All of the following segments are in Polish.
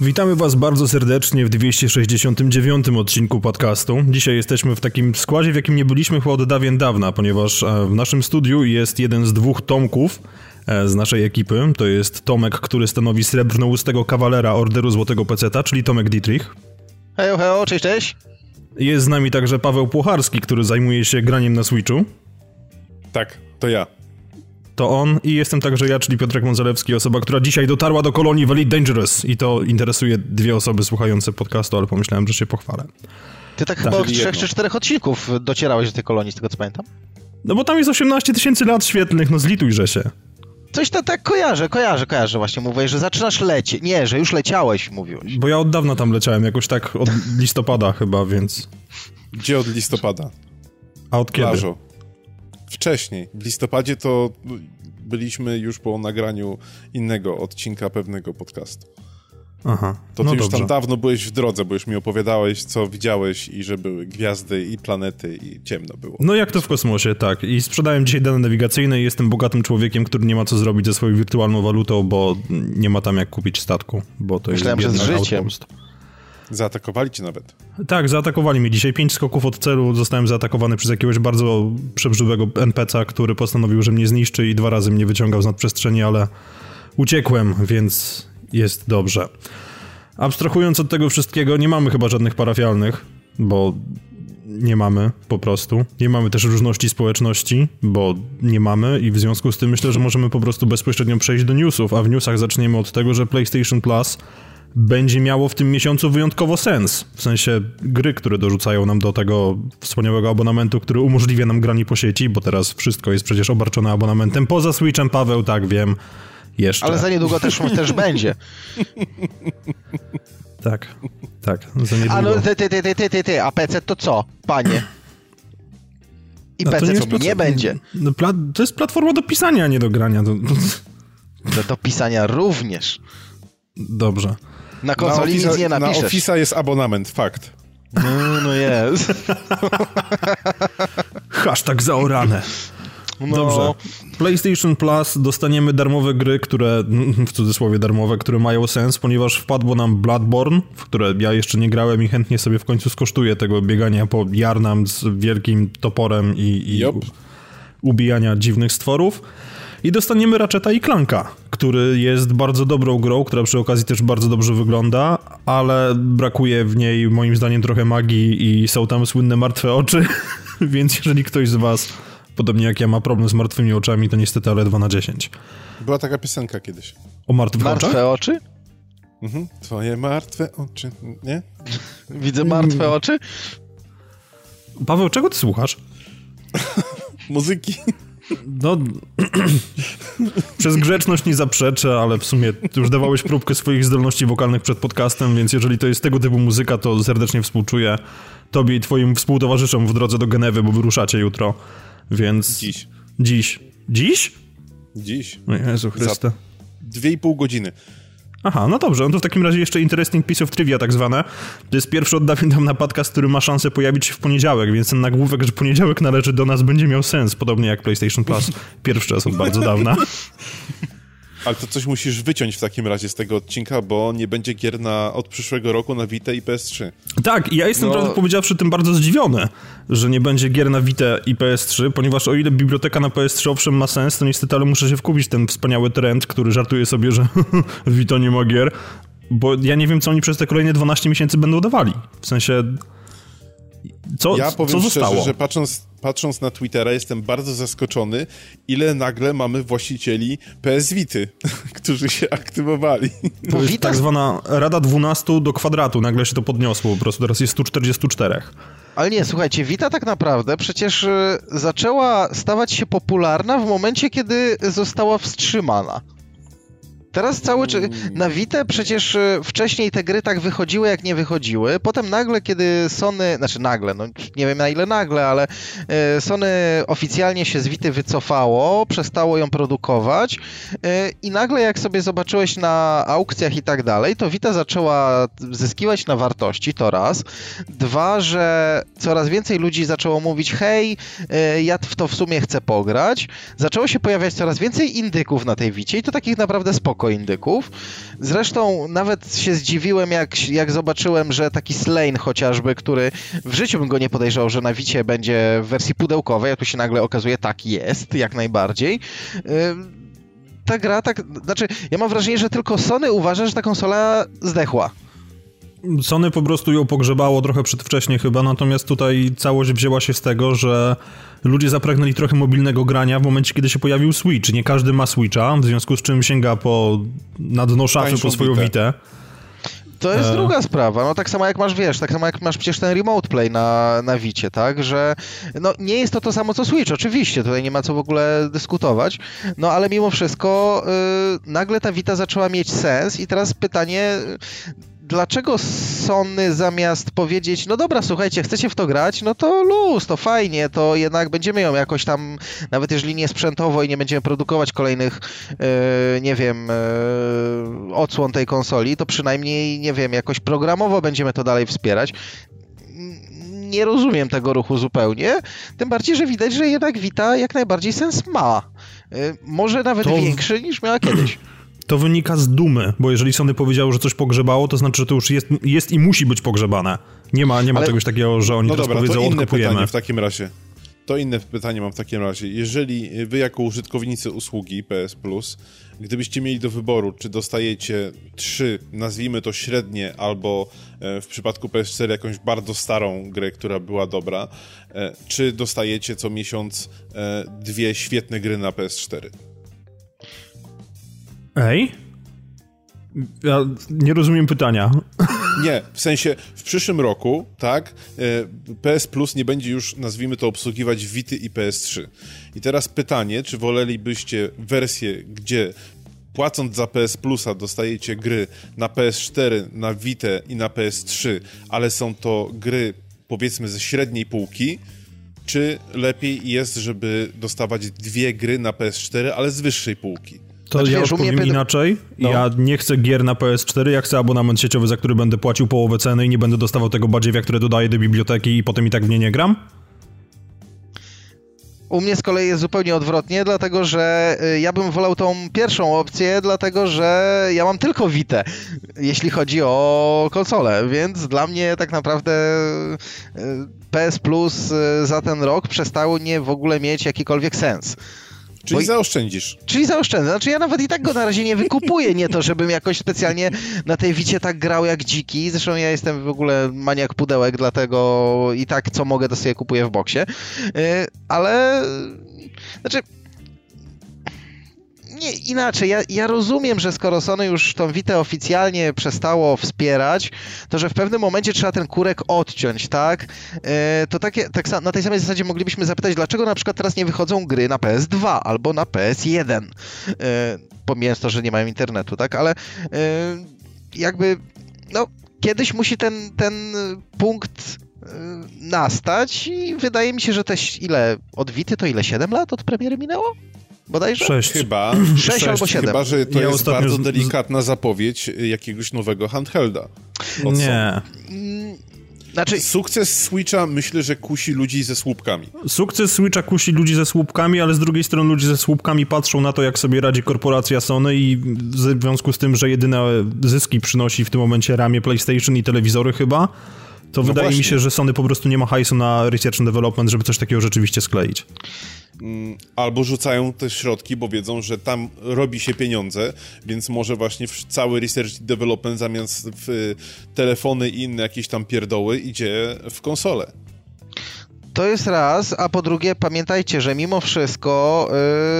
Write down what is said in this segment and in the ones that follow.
Witamy Was bardzo serdecznie w 269 odcinku podcastu. Dzisiaj jesteśmy w takim składzie, w jakim nie byliśmy chyba od dawien dawna, ponieważ e, w naszym studiu jest jeden z dwóch Tomków e, z naszej ekipy. To jest Tomek, który stanowi srebrnoustego kawalera Orderu Złotego Peceta, czyli Tomek Dietrich. Hejo, hejo, cześć, cześć. Jest z nami także Paweł Płocharski, który zajmuje się graniem na Switchu. Tak, to ja. To on i jestem także ja, czyli Piotrek Mązalewski, osoba, która dzisiaj dotarła do kolonii w Elite Dangerous i to interesuje dwie osoby słuchające podcastu, ale pomyślałem, że się pochwalę. Ty tak, chyba od trzech czy czterech odcinków docierałeś do tej kolonii, z tego co pamiętam? No bo tam jest 18 tysięcy lat świetlnych, no zlitujże się. Coś to tak kojarzę, kojarzę, kojarzę właśnie. Mówię, że zaczynasz lecieć. Nie, że już leciałeś, mówiłeś. Bo ja od dawna tam leciałem, jakoś tak od listopada chyba, więc... Gdzie od listopada? A od kiedy? Plażo. Wcześniej. W listopadzie to byliśmy już po nagraniu innego odcinka pewnego podcastu. Aha. To ty no już dobrze. tam dawno byłeś w drodze, bo już mi opowiadałeś, co widziałeś i że były gwiazdy i planety i ciemno było. No jak to w kosmosie, tak. I sprzedałem dzisiaj dane nawigacyjne i jestem bogatym człowiekiem, który nie ma co zrobić ze swoją wirtualną walutą, bo nie ma tam jak kupić statku, bo to Myślałem, jest że z życiem. Zaatakowali cię nawet. Tak, zaatakowali mnie. Dzisiaj pięć skoków od celu zostałem zaatakowany przez jakiegoś bardzo przebrzydłego NPC'a, który postanowił, że mnie zniszczy i dwa razy mnie wyciągał z nadprzestrzeni, ale uciekłem, więc jest dobrze. Abstrahując od tego wszystkiego, nie mamy chyba żadnych parafialnych, bo nie mamy po prostu. Nie mamy też różności społeczności, bo nie mamy i w związku z tym myślę, że możemy po prostu bezpośrednio przejść do newsów, a w newsach zaczniemy od tego, że PlayStation Plus będzie miało w tym miesiącu wyjątkowo sens. W sensie gry, które dorzucają nam do tego wspaniałego abonamentu, który umożliwia nam granie po sieci, bo teraz wszystko jest przecież obarczone abonamentem. Poza Switchem, Paweł, tak wiem, jeszcze. Ale za niedługo też, też będzie. Tak, tak, za niedługo. A no ty, ty, ty, ty, ty, ty, a PC to co, panie? I no PC nie, nie będzie. No, to jest platforma do pisania, a nie do grania. Do, do... do pisania również. Dobrze. Na konsoli na nic nie napiszesz. Na Office'a jest abonament, fakt. No, no jest. Hashtag zaorane. No. Dobrze. PlayStation Plus dostaniemy darmowe gry, które, w cudzysłowie darmowe, które mają sens, ponieważ wpadło nam Bloodborne, w które ja jeszcze nie grałem i chętnie sobie w końcu skosztuję tego biegania po Jarnam z wielkim toporem i, i yep. ubijania dziwnych stworów. I dostaniemy Ratcheta i Clanka, który jest bardzo dobrą grą, która przy okazji też bardzo dobrze wygląda, ale brakuje w niej moim zdaniem trochę magii i są tam słynne martwe oczy, więc jeżeli ktoś z was podobnie jak ja ma problem z martwymi oczami, to niestety ale 2 na 10. Była taka piosenka kiedyś. O martwych martwe oczach? oczy? Mhm. Twoje martwe oczy, nie? Widzę martwe oczy? Paweł, czego ty słuchasz? Muzyki. No, przez grzeczność nie zaprzeczę, ale w sumie już dawałeś próbkę swoich zdolności wokalnych przed podcastem, więc jeżeli to jest tego typu muzyka, to serdecznie współczuję tobie i twoim współtowarzyszom w drodze do Genewy, bo wyruszacie jutro. Więc... Dziś. Dziś. Dziś? Dziś. O Jezu Chryste. Za dwie i pół godziny. Aha, no dobrze, no to w takim razie jeszcze interesting piece of trivia tak zwane. To jest pierwszy od dawien na podcast, który ma szansę pojawić się w poniedziałek, więc ten nagłówek, że poniedziałek należy do nas będzie miał sens, podobnie jak PlayStation Plus. Pierwszy raz od bardzo dawna. Ale to coś musisz wyciąć w takim razie z tego odcinka, bo nie będzie gier na, od przyszłego roku na Vita i PS3. Tak, i ja jestem, no... prawdę powiedziawszy, tym bardzo zdziwiony, że nie będzie gier na Vita i PS3, ponieważ o ile biblioteka na PS3 owszem ma sens, to niestety, ale muszę się wkupić ten wspaniały trend, który żartuje sobie, że Vita nie ma gier, bo ja nie wiem, co oni przez te kolejne 12 miesięcy będą dawali. W sensie... Co, ja powiem co zostało? szczerze, że patrząc, patrząc na Twittera jestem bardzo zaskoczony, ile nagle mamy właścicieli PS Vity, którzy się aktywowali. To jest tak zwana Rada 12 do kwadratu, nagle się to podniosło, po prostu teraz jest 144. Ale nie, słuchajcie, Vita tak naprawdę przecież e, zaczęła stawać się popularna w momencie, kiedy została wstrzymana. Teraz cały czas. Na Vita przecież e, wcześniej te gry tak wychodziły, jak nie wychodziły. Potem nagle, kiedy Sony. Znaczy nagle, no nie wiem na ile nagle, ale e, Sony oficjalnie się z Vity wycofało, przestało ją produkować. E, I nagle, jak sobie zobaczyłeś na aukcjach i tak dalej, to Vita zaczęła zyskiwać na wartości, to raz. Dwa, że coraz więcej ludzi zaczęło mówić: hej, ja w to w sumie chcę pograć. Zaczęło się pojawiać coraz więcej indyków na tej Wicie i to takich naprawdę spoko spoko indyków. Zresztą nawet się zdziwiłem, jak, jak zobaczyłem, że taki Slane chociażby, który w życiu bym go nie podejrzał, że na Wicie będzie w wersji pudełkowej, a tu się nagle okazuje, tak jest, jak najbardziej. Ta gra tak, znaczy, ja mam wrażenie, że tylko Sony uważa, że ta konsola zdechła. Sony po prostu ją pogrzebało trochę przedwcześnie chyba, natomiast tutaj całość wzięła się z tego, że ludzie zapragnęli trochę mobilnego grania w momencie, kiedy się pojawił Switch. Nie każdy ma Switcha, w związku z czym sięga po na dno szafy po swoją Witę. To jest e... druga sprawa. No tak samo jak masz, wiesz, tak samo jak masz przecież ten remote play na, na Wicie, tak, że no nie jest to to samo co Switch, oczywiście, tutaj nie ma co w ogóle dyskutować, no ale mimo wszystko yy, nagle ta Vita zaczęła mieć sens i teraz pytanie, dlaczego Sony zamiast powiedzieć, no dobra, słuchajcie, chcecie w to grać, no to luz, to fajnie, to jednak będziemy ją jakoś tam, nawet jeżeli nie sprzętowo i nie będziemy produkować kolejnych, yy, nie wiem, yy, odsłon tej konsoli, to przynajmniej, nie wiem, jakoś programowo będziemy to dalej wspierać nie rozumiem tego ruchu zupełnie. Tym bardziej, że widać, że jednak Vita jak najbardziej sens ma. Yy, może nawet to... większy niż miała kiedyś to wynika z dumy, bo jeżeli Sony powiedziało, że coś pogrzebało, to znaczy, że to już jest, jest i musi być pogrzebane. Nie ma, nie ma Ale... czegoś takiego, że oni no teraz dobra, powiedzą, to inne odkupujemy. pytanie w takim razie. To inne pytanie mam w takim razie. Jeżeli wy jako użytkownicy usługi PS Plus, gdybyście mieli do wyboru, czy dostajecie trzy, nazwijmy to średnie, albo e, w przypadku PS4 jakąś bardzo starą grę, która była dobra, e, czy dostajecie co miesiąc e, dwie świetne gry na PS4? Ej? Ja nie rozumiem pytania. Nie, w sensie w przyszłym roku, tak, e, PS Plus nie będzie już, nazwijmy to, obsługiwać Vity i PS3. I teraz pytanie, czy wolelibyście wersję, gdzie płacąc za PS Plusa dostajecie gry na PS4, na Vita i na PS3, ale są to gry powiedzmy ze średniej półki, czy lepiej jest, żeby dostawać dwie gry na PS4, ale z wyższej półki? To znaczy, ja wiesz, odpowiem inaczej. No. Ja nie chcę gier na PS4, ja chcę abonament sieciowy, za który będę płacił połowę ceny i nie będę dostawał tego badziewia, które dodaję do biblioteki i potem i tak w nie nie gram? U mnie z kolei jest zupełnie odwrotnie, dlatego że y, ja bym wolał tą pierwszą opcję, dlatego że ja mam tylko Vita, jeśli chodzi o konsolę, więc dla mnie tak naprawdę y, PS Plus y, za ten rok przestało nie w ogóle mieć jakikolwiek sens. Czyli zaoszczędzisz. Czyli zaoszczędzę. Znaczy ja nawet i tak go na razie nie wykupuję, nie to, żebym jakoś specjalnie na tej wicie tak grał jak dziki. Zresztą ja jestem w ogóle maniak pudełek, dlatego i tak co mogę to sobie kupuję w boksie. Yy, ale... Znaczy nie, inaczej, ja, ja rozumiem, że skoro Sony już tą Witę oficjalnie przestało wspierać, to że w pewnym momencie trzeba ten kurek odciąć, tak? E, to takie, tak na tej samej zasadzie moglibyśmy zapytać, dlaczego na przykład teraz nie wychodzą gry na PS2 albo na PS1, e, pomijając to, że nie mają internetu, tak? Ale e, jakby, no, kiedyś musi ten, ten punkt nastać i wydaje mi się, że też ile, od Wity to ile, 7 lat od premiery minęło? Bodajże? Sześć. Chyba. Sześć, albo siedem. Chyba, że to ja jest bardzo z... delikatna zapowiedź jakiegoś nowego handhelda. Nie. Znaczy... Sukces Switcha myślę, że kusi ludzi ze słupkami. Sukces Switcha kusi ludzi ze słupkami, ale z drugiej strony ludzie ze słupkami patrzą na to, jak sobie radzi korporacja Sony i w związku z tym, że jedyne zyski przynosi w tym momencie ramię PlayStation i telewizory chyba, to no wydaje właśnie. mi się, że Sony po prostu nie ma hajsu na research and development, żeby coś takiego rzeczywiście skleić. Mm, albo rzucają te środki, bo wiedzą, że tam robi się pieniądze, więc może właśnie cały research development zamiast w telefony i inne jakieś tam pierdoły idzie w konsole. To jest raz, a po drugie pamiętajcie, że mimo wszystko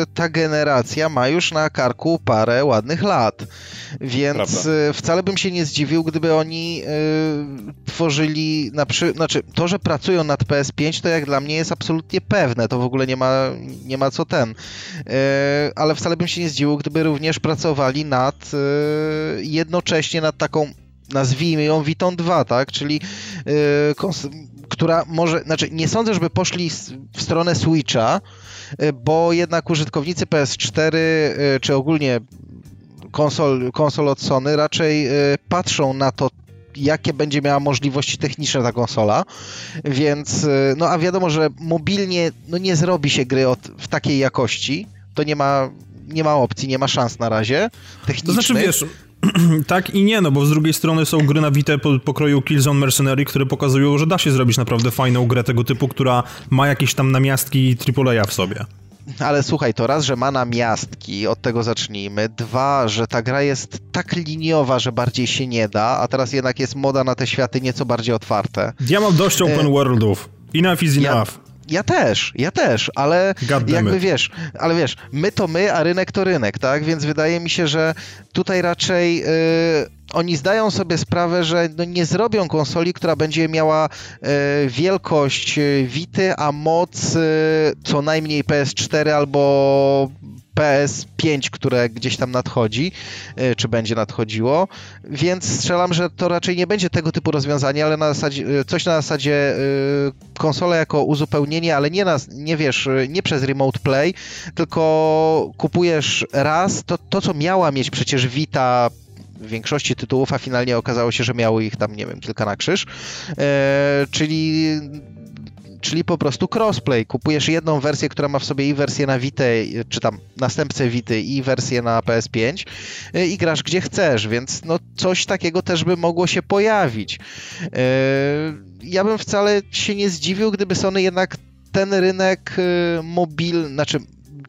y, ta generacja ma już na karku parę ładnych lat, więc y, wcale bym się nie zdziwił, gdyby oni y, tworzyli, na przy... znaczy to, że pracują nad PS5 to jak dla mnie jest absolutnie pewne, to w ogóle nie ma, nie ma co ten, ale wcale bym się nie zdziwił, gdyby również pracowali nad jednocześnie nad taką nazwijmy ją Viton 2, tak? Czyli yy, która może, znaczy nie sądzę, żeby poszli w stronę Switcha, y, bo jednak użytkownicy PS4 y, czy ogólnie konsol, konsol od Sony raczej y, patrzą na to, jakie będzie miała możliwości techniczne ta konsola, więc no a wiadomo, że mobilnie no nie zrobi się gry od, w takiej jakości, to nie ma nie ma opcji, nie ma szans na razie technicznych. To znaczy, wiesz, tak i nie, no bo z drugiej strony są gry na Vita po, pokroju Killzone Mercenary, które pokazują, że da się zrobić naprawdę fajną grę tego typu, która ma jakieś tam namiastki AAA w sobie. Ale słuchaj, to raz, że ma namiastki, od tego zacznijmy. Dwa, że ta gra jest tak liniowa, że bardziej się nie da, a teraz jednak jest moda na te światy nieco bardziej otwarte. Ja mam dość open worldów. Enough is enough. Ja... Ja też, ja też, ale jakby wiesz, ale wiesz, my to my, a rynek to rynek, tak? Więc wydaje mi się, że tutaj raczej yy, oni zdają sobie sprawę, że no nie zrobią konsoli, która będzie miała yy, wielkość Wity, a moc co najmniej PS4 albo PS5, które gdzieś tam nadchodzi, e, czy będzie nadchodziło, więc strzelam, że to raczej nie będzie tego typu rozwiązanie, ale na zasadzie, e, coś na zasadzie e, konsola jako uzupełnienie, ale nie, na, nie wiesz, nie przez Remote Play, tylko kupujesz raz to, to co miała mieć przecież Vita w większości tytułów, a finalnie okazało się, że miały ich tam, nie wiem, kilka na krzyż, czyli czyli po prostu crossplay. Kupujesz jedną wersję, która ma w sobie i wersję na Vita, czy tam następcę Vity i wersję na PS5 y, i grasz gdzie chcesz, więc no coś takiego też by mogło się pojawić. Y, ja bym wcale się nie zdziwił, gdyby Sony jednak ten rynek y, mobil, znaczy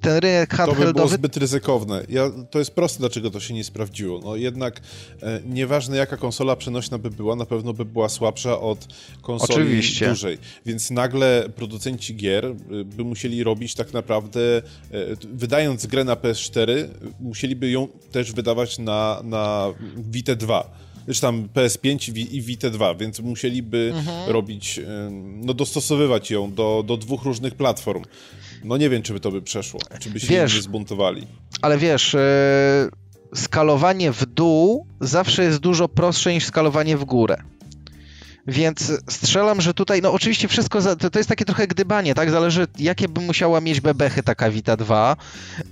ten rynek handheldowy... To by było zbyt ryzykowne. Ja, to jest proste, dlaczego to się nie sprawdziło. No jednak e, nieważne jaka konsola przenośna by była, na pewno by była słabsza od konsoli Oczywiście. dużej. Więc nagle producenci gier e, by musieli robić tak naprawdę, e, wydając grę na PS4, musieliby ją też wydawać na, na Vita 2 czy tam PS5 i Vita 2, więc musieliby mhm. robić, no dostosowywać ją do, do dwóch różnych platform. No nie wiem, czy by to by przeszło, czy by się wiesz, nie zbuntowali. Ale wiesz, e, skalowanie w dół zawsze jest dużo prostsze niż skalowanie w górę. Więc strzelam, że tutaj, no oczywiście wszystko, za, to, to, jest takie trochę gdybanie, tak? Zależy, jakie by musiała mieć bebechy taka Vita 2. Yy,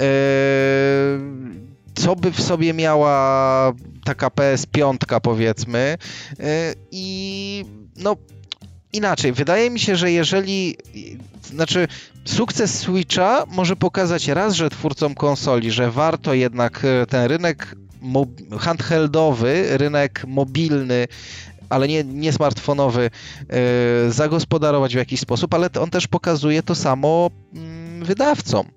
co by w sobie miała taka PS5, powiedzmy. Yy, I no inaczej, wydaje mi się, że jeżeli znaczy sukces Switcha może pokazać raz, że twórcom konsoli, że warto jednak e, ten rynek handheldowy, rynek mobilny ale nie, nie smartfonowy, yy, zagospodarować w jakiś sposób, ale on też pokazuje to samo yy, wydawcom.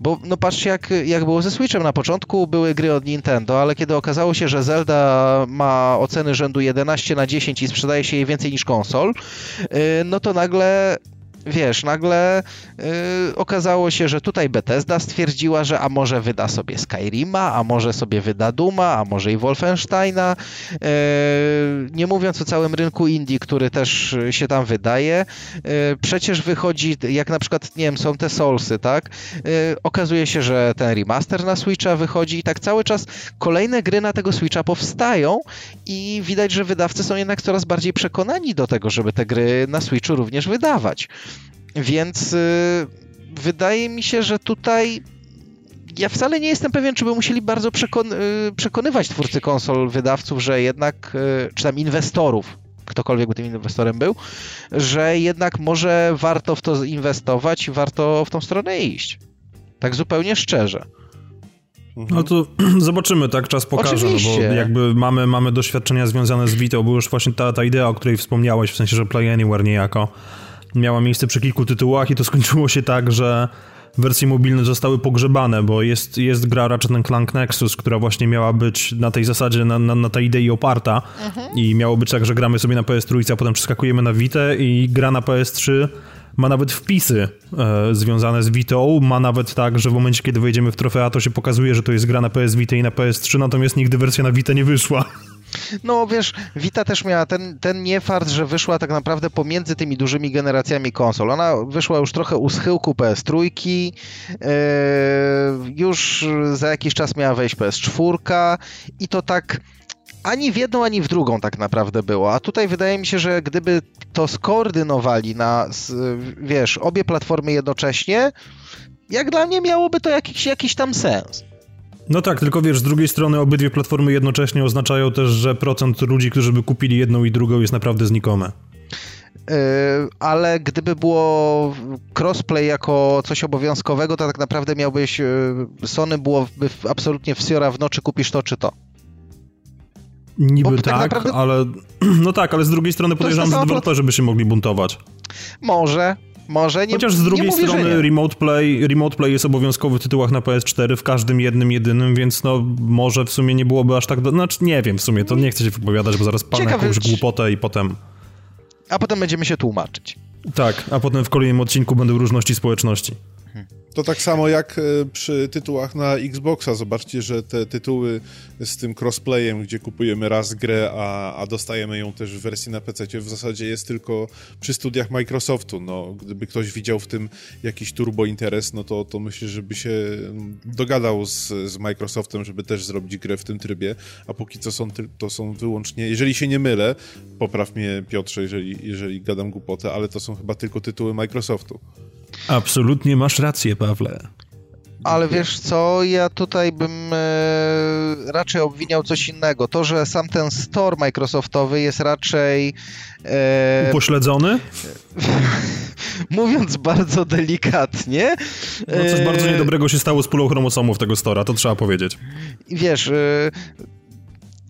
Bo no patrzcie, jak, jak było ze Switchem. Na początku były gry od Nintendo, ale kiedy okazało się, że Zelda ma oceny rzędu 11 na 10 i sprzedaje się jej więcej niż konsol, yy, no to nagle wiesz, nagle yy, okazało się, że tutaj Bethesda stwierdziła, że a może wyda sobie Skyrima, a może sobie wyda Duma, a może i Wolfensteina, yy, nie mówiąc o całym rynku indie, który też się tam wydaje. Yy, przecież wychodzi, jak na przykład, nie wiem, są te Soulsy, tak? Okazuje się, że ten remaster na Switcha wychodzi i tak cały czas kolejne gry na tego Switcha powstają i widać, że wydawcy są jednak coraz bardziej przekonani do tego, żeby te gry na Switchu również wydawać. Więc y, wydaje mi się, że tutaj ja wcale nie jestem pewien, czy by musieli bardzo przekon y, przekonywać twórcy konsol, wydawców, że jednak, y, czy tam inwestorów, ktokolwiek by tym inwestorem był, że jednak może warto w to inwestować i warto w tą stronę iść. Tak zupełnie szczerze. No to zobaczymy, tak czas pokaże, no bo jakby mamy, mamy doświadczenia związane z Vito, bo już właśnie ta, ta idea, o której wspomniałeś, w sensie, że Play Anywhere niejako miała miejsce przy kilku tytułach i to skończyło się tak, że wersje mobilne zostały pogrzebane, bo jest, jest gra Ratchet Clank Nexus, która właśnie miała być na tej zasadzie, na, na, na tej idei oparta mhm. i miało być tak, że gramy sobie na PS3, a potem przeskakujemy na Vita i gra na PS3 ma nawet wpisy e, związane z Vito, ma nawet tak, że w momencie, kiedy wejdziemy w trofea, to się pokazuje, że to jest gra na PS Vita i na PS3, natomiast nigdy wersja na Vita nie wyszła. No wiesz, Vita też miała ten, ten niefart, że wyszła tak naprawdę pomiędzy tymi dużymi generacjami konsol. Ona wyszła już trochę u schyłku PS3, yy, już za jakiś czas miała wejść PS4 i to tak ani w jedną, ani w drugą tak naprawdę było. A tutaj wydaje mi się, że gdyby to skoordynowali na, wiesz, obie platformy jednocześnie, jak dla mnie miałoby to jakiś, jakiś tam sens. No tak, tylko wiesz, z drugiej strony obydwie platformy jednocześnie oznaczają też, że procent ludzi, którzy by kupili jedną i drugą jest naprawdę znikome. ale gdyby było crossplay jako coś obowiązkowego, to tak naprawdę miałbyś, Sony byłoby absolutnie wsiora w noczy, kupisz to czy to. Niby tak, tak naprawdę... ale no tak, ale z drugiej strony podejrzewam, że deweloperzy by się mogli buntować. Może, może. Nie, Chociaż z drugiej mówię, strony remote play, remote play jest obowiązkowy w tytułach na PS4 w każdym jednym, jedynym, więc no może w sumie nie byłoby aż tak... Do... Znaczy nie wiem w sumie, to nie chcę się wypowiadać, bo zaraz palnę jakąś głupotę i potem... A potem będziemy się tłumaczyć. Tak, a potem w kolejnym odcinku będą różności społeczności. To tak samo jak e, przy tytułach na Xboxa. Zobaczcie, że te tytuły z tym crossplayem, gdzie kupujemy raz grę, a, a dostajemy ją też w wersji na PC, w zasadzie jest tylko przy studiach Microsoftu. No, gdyby ktoś widział w tym jakiś turbo interes, no to, to myślę, żeby się dogadał z, z Microsoftem, żeby też zrobić grę w tym trybie, a póki co są, to są wyłącznie, jeżeli się nie mylę, popraw mnie Piotrze, jeżeli, jeżeli gadam głupotę, ale to są chyba tylko tytuły Microsoftu. Absolutnie masz rację, Pawle. Ale wiesz co, ja tutaj bym e, raczej obwiniał coś innego. To, że sam ten store Microsoftowy jest raczej... E, Upośledzony? mówiąc bardzo delikatnie... No coś bardzo e, niedobrego się stało z pulą chromosomów tego stora, to trzeba powiedzieć. Wiesz, e,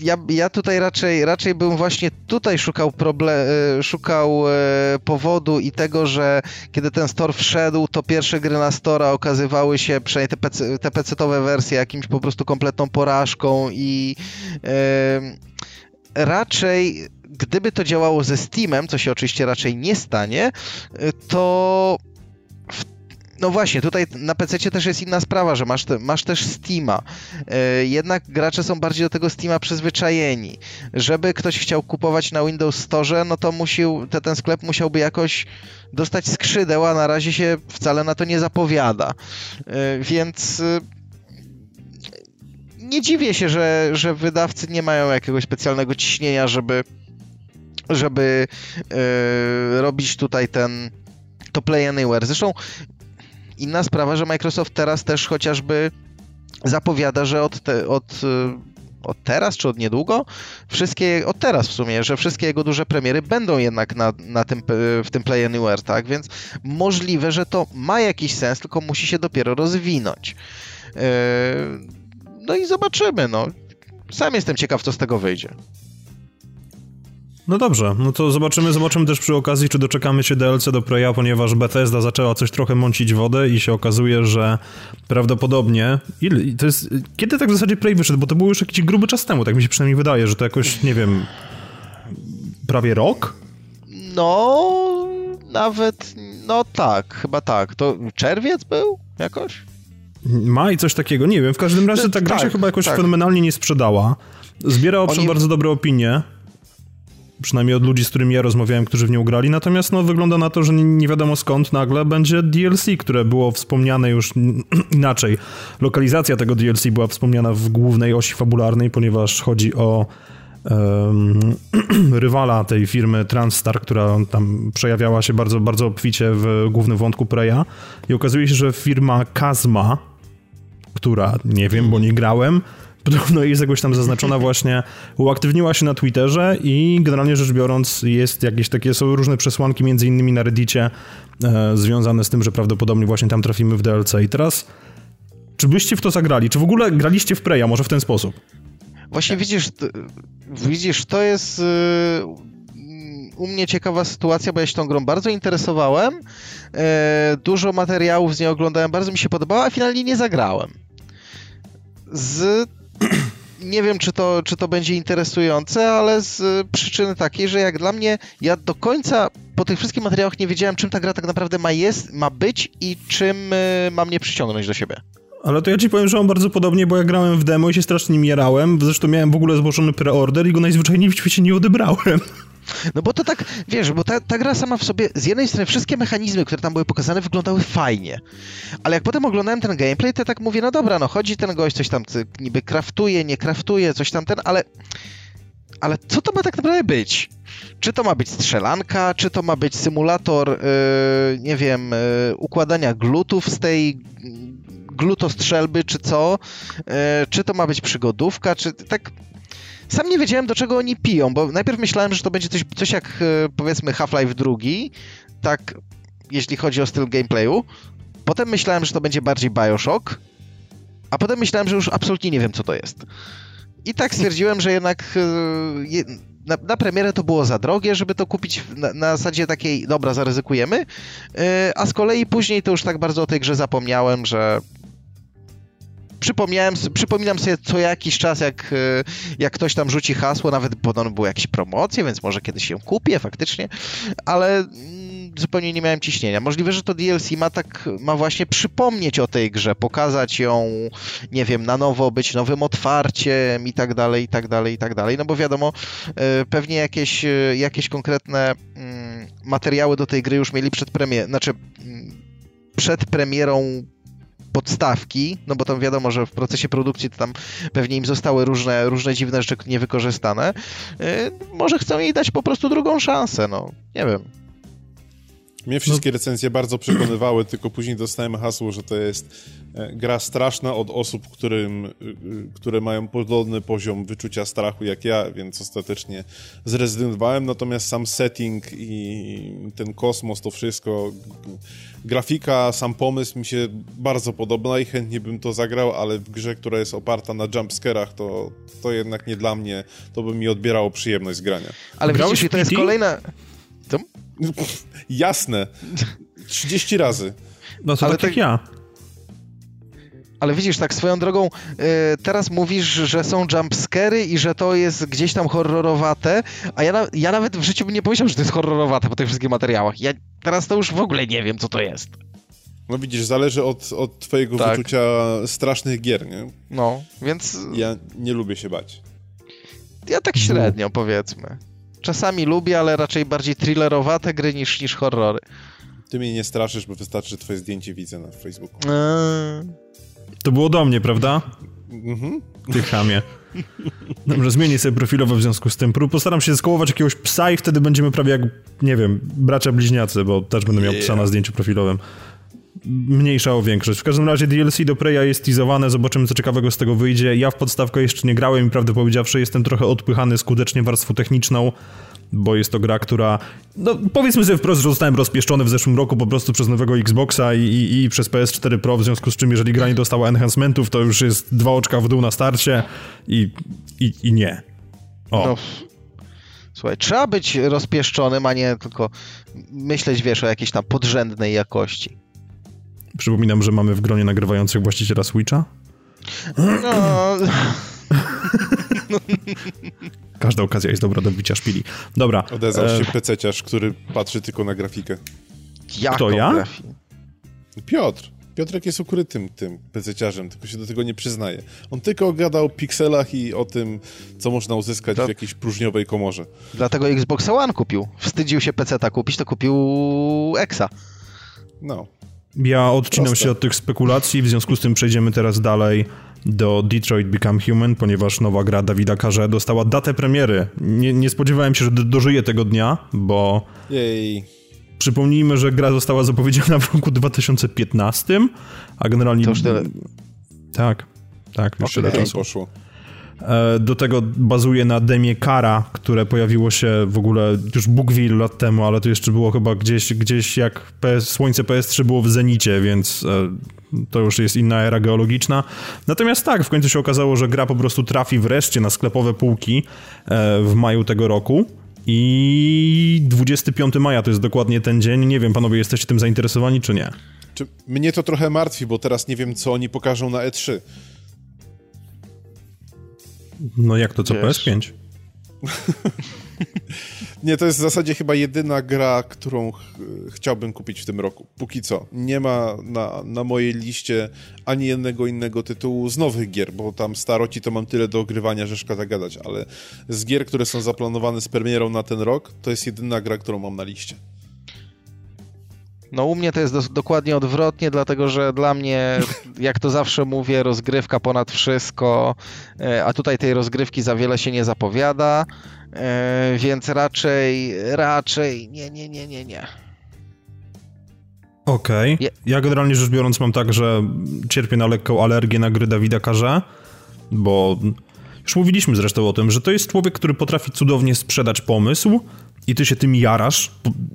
ja, ja tutaj raczej, raczej bym właśnie tutaj szukał, problem, e, szukał e, powodu i tego, że kiedy ten store wszedł, to pierwsze gry na Stora okazywały się, przynajmniej te, PC, te PC-owe wersje, jakimś po prostu kompletną porażką i e, raczej gdyby to działało ze Steamem, co się oczywiście raczej nie stanie, to no właśnie, tutaj na PC też jest inna sprawa, że masz, te, masz też Steama. Yy, jednak gracze są bardziej do tego Steama przyzwyczajeni. Żeby ktoś chciał kupować na Windows Store, no to musił, te, ten sklep musiałby jakoś dostać skrzydeł, a na razie się wcale na to nie zapowiada. Yy, więc yy, nie dziwię się, że, że wydawcy nie mają jakiegoś specjalnego ciśnienia, żeby żeby robić tutaj ten to Play Anywhere. Zresztą Inna sprawa, że Microsoft teraz też chociażby zapowiada, że od, te, od, y, od teraz czy od niedługo, wszystkie, od teraz w sumie, że wszystkie jego duże premiery będą jednak na, na tym, w tym Play Anywhere, tak? Więc możliwe, że to ma jakiś sens, tylko musi się dopiero rozwinąć. Yy, no i zobaczymy, no. Sam jestem ciekaw, co z tego wyjdzie. No dobrze, no to zobaczymy, zobaczymy też przy okazji, czy doczekamy się DLC do Preya, ponieważ Bethesda zaczęła coś trochę mącić wodę i się okazuje, że prawdopodobnie... Ile, to jest, kiedy tak w zasadzie Prey wyszedł? Bo to było już jakiś gruby czas temu, tak mi się przynajmniej wydaje, że to jakoś, nie wiem, prawie rok? No, nawet, no tak, chyba tak. To czerwiec był jakoś? Maj, coś takiego, nie wiem. W każdym razie ta gra tak, się chyba jakoś tak. fenomenalnie nie sprzedała. Zbiera owszem Oni... bardzo dobre opinie przynajmniej od ludzi, z którymi ja rozmawiałem, którzy w nią grali, natomiast no, wygląda na to, że nie, nie wiadomo skąd nagle będzie DLC, które było wspomniane już inaczej. Lokalizacja tego DLC była wspomniana w głównej osi fabularnej, ponieważ chodzi o rywala tej firmy Transstar, która tam przejawiała się bardzo, bardzo obficie w głównym wątku Preya i okazuje się, że firma Kazma, która, nie wiem, bo nie grałem, podobno jest jakoś tam zaznaczona właśnie, uaktywniła się na Twitterze i generalnie rzecz biorąc jest jakieś takie, są różne przesłanki między innymi na Reddicie e, związane z tym, że prawdopodobnie właśnie tam trafimy w DLC. I teraz, czy byście w to zagrali? Czy w ogóle graliście w Preya może w ten sposób? Właśnie widzisz, widzisz, to jest y, u mnie ciekawa sytuacja, bo ja się tą grą bardzo interesowałem. E, dużo materiałów z niej oglądałem, bardzo mi się podobała, a finalnie nie zagrałem. Z nie wiem, czy to, czy to będzie interesujące, ale z przyczyny takiej, że jak dla mnie, ja do końca po tych wszystkich materiałach nie wiedziałem, czym ta gra tak naprawdę ma, jest, ma być i czym y, ma mnie przyciągnąć do siebie. Ale to ja ci powiem, że mam bardzo podobnie, bo ja grałem w demo i się strasznie mierałem. Zresztą miałem w ogóle złożony preorder i go najzwyczajniej w świecie nie odebrałem. No bo to tak, wiesz, bo ta, ta gra sama w sobie, z jednej strony wszystkie mechanizmy, które tam były pokazane, wyglądały fajnie. Ale jak potem oglądałem ten gameplay, to tak mówię, no dobra, no chodzi ten gość, coś tam niby kraftuje, nie kraftuje, coś tam ten, ale... Ale co to ma tak naprawdę być? Czy to ma być strzelanka, czy to ma być symulator, yy, nie wiem, yy, układania glutów z tej glutostrzelby, czy co? Yy, czy to ma być przygodówka, czy tak sam nie wiedziałem, do czego oni piją, bo najpierw myślałem, że to będzie coś, coś jak e, powiedzmy Half-Life 2, tak jeśli chodzi o styl gameplayu. Potem myślałem, że to będzie bardziej Bioshock, a potem myślałem, że już absolutnie nie wiem, co to jest. I tak stwierdziłem, że jednak e, na, na premierę to było za drogie, żeby to kupić na, na zasadzie takiej, dobra, zaryzykujemy, e, a z kolei później to już tak bardzo o tej grze zapomniałem, że przypomniałem, przypominam sobie co jakiś czas, jak, e, jak ktoś tam rzuci hasło, nawet podobno były jakieś promocje, więc może kiedyś się kupię faktycznie, ale mm, zupełnie nie miałem ciśnienia. Możliwe, że to DLC ma tak, ma właśnie przypomnieć o tej grze, pokazać ją, nie wiem, na nowo, być nowym otwarciem i tak dalej, i tak dalej, i tak dalej, no bo wiadomo, e, pewnie jakieś, e, jakieś konkretne mm, materiały do tej gry już mieli przed premierą, znaczy mm, przed premierą podstawki, no bo tam wiadomo, że w procesie produkcji to tam pewnie im zostały różne, różne dziwne rzeczy niewykorzystane. E, może chcą jej dać po prostu drugą szansę, no. Nie wiem. Mnie wszystkie no. recenzje bardzo przekonywały, tylko później dostałem hasło, że to jest e, gra straszna od osób, którym, e, które mają podobny poziom wyczucia strachu jak ja, więc ostatecznie zrezygnowałem. Natomiast sam setting i ten kosmos, to wszystko, grafika, sam pomysł mi się bardzo podoba i chętnie bym to zagrał, ale w grze, która jest oparta na jumpscarach, to, to jednak nie dla mnie, to by mi odbierało przyjemność z grania. Ale Grałeś widzisz, to jest kolejna... Co? Jasne. 30 razy. No to Ale tak jak ja. Ale widzisz, tak swoją drogą, yy, teraz mówisz, że są jumpscary i że to jest gdzieś tam horrorowate, a ja, na, ja nawet w życiu bym nie powiedział, że to jest horrorowate po tych wszystkich materiałach. Ja teraz to już w ogóle nie wiem, co to jest. No widzisz, zależy od, od twojego tak. wyczucia strasznych gier, nie? No, więc... Ja nie lubię się bać. Ja tak średnio, powiedzmy. Czasami lubię, ale raczej bardziej thrillerowate gry niż, niż horrory. Ty mnie nie straszysz, bo wystarczy, że twoje zdjęcie widzę na Facebooku. Eee. To było do mnie, prawda? Mhm. Ty chamie. Dobrze, zmienię sobie profilowo w związku z tym. Postaram się skołować jakiegoś psa i wtedy będziemy prawie jak, nie wiem, bracia bliźniacy, bo też będę miał psa na zdjęciu profilowym mniejsza o większość. W każdym razie DLC do Preya jest teasowane, zobaczymy co ciekawego z tego wyjdzie. Ja w podstawkę jeszcze nie grałem i prawdę powiedziawszy jestem trochę odpychany skutecznie warstwą techniczną, bo jest to gra, która, no powiedzmy sobie wprost, że zostałem rozpieszczony w zeszłym roku po prostu przez nowego Xboxa i, i, i przez PS4 Pro, w związku z czym jeżeli gra nie dostała enhancementów, to już jest dwa oczka w dół na starcie i, i, i nie. O. No. Słuchaj, trzeba być rozpieszczonym, a nie tylko myśleć, wiesz, o jakiejś tam podrzędnej jakości. Przypominam, że mamy w gronie nagrywających właściciela Switcha. No. Każda okazja jest dobra do bicia szpili. Dobra. Odezwał się e... pececiarz, który patrzy tylko na grafikę. Jaką Kto ja? Piotr. Piotrek jest ukrytym tym pececiarzem, tylko się do tego nie przyznaje. On tylko gada o pikselach i o tym, co można uzyskać to... w jakiejś próżniowej komorze. Dlatego Xbox One kupił. Wstydził się peceta kupić, to kupił Exa. No. Ja odcinam Proste. się od tych spekulacji, w związku z tym przejdziemy teraz dalej do Detroit Become Human, ponieważ nowa gra Dawida Karze dostała datę premiery. Nie, nie spodziewałem się, że dożyję tego dnia, bo... Jej. Przypomnijmy, że gra została zapowiedziana w roku 2015, a generalnie... To już tyle. Tak, tak, już tyle czasu. poszło. E, do tego bazuje na demie Kara, które pojawiło się w ogóle już Bóg wie ilu lat temu, ale to jeszcze było chyba gdzieś, gdzieś jak PS, słońce PS3 było w zenicie, więc e, to już jest inna era geologiczna. Natomiast tak, w końcu się okazało, że gra po prostu trafi wreszcie na sklepowe półki e, w maju tego roku. I 25 maja to jest dokładnie ten dzień. Nie wiem, panowie, jesteście tym zainteresowani, czy nie? Czy mnie to trochę martwi, bo teraz nie wiem, co oni pokażą na E3. No jak to, co Wiesz. PS5? nie, to jest w zasadzie chyba jedyna gra, którą ch chciałbym kupić w tym roku. Póki co. Nie ma na, na mojej liście ani jednego innego tytułu z nowych gier, bo tam staroci to mam tyle do ogrywania, że szkoda gadać, ale z gier, które są zaplanowane z premierą na ten rok, to jest jedyna gra, którą mam na liście. No u mnie to jest do, dokładnie odwrotnie, dlatego że dla mnie, jak to zawsze mówię, rozgrywka ponad wszystko, e, a tutaj tej rozgrywki za wiele się nie zapowiada, e, więc raczej, raczej nie, nie, nie, nie, nie. Okej. Okay. Ja generalnie rzecz biorąc mam tak, że cierpię na lekką alergię na gry Dawida Karze, bo Już mówiliśmy zresztą o tym, że to jest człowiek, który potrafi cudownie sprzedać pomysł i ty się tym jarasz,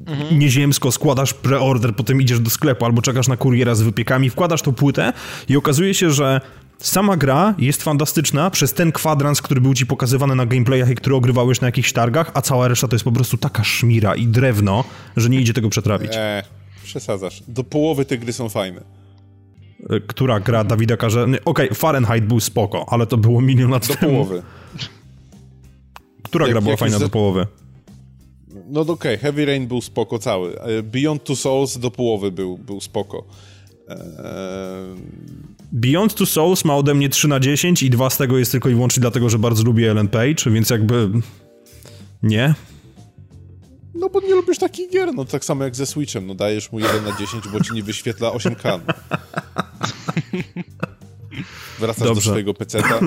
mhm. nieziemsko składasz preorder, potem idziesz do sklepu albo czekasz na kuriera z wypiekami, wkładasz tą płytę i okazuje się, że sama gra jest fantastyczna przez ten kwadrans, który był ci pokazywany na gameplayach i który ogrywałeś na jakichś targach, a cała reszta to jest po prostu taka szmira i drewno, że nie idzie tego przetrawić. Eee, przesadzasz. Do połowy te gry są fajne. E, która gra Dawida każe... Okej, okay, Fahrenheit był spoko, ale to było milion lat do temu. Do połowy. Która jak, gra była fajna do połowy? No okej, okay, Heavy Rain był spoko cały. E, Beyond Two Souls do połowy był, był spoko. Eee... Beyond Two Souls ma ode mnie 3 na 10 i dwa z tego jest tylko i wyłącznie dlatego, że bardzo lubię Ellen Page, więc jakby... Nie? No bo nie lubisz takich gier, no tak samo jak ze Switchem, no dajesz mu 1 na 10, bo ci nie wyświetla 8K. Wracasz Dobrze. do swojego peceta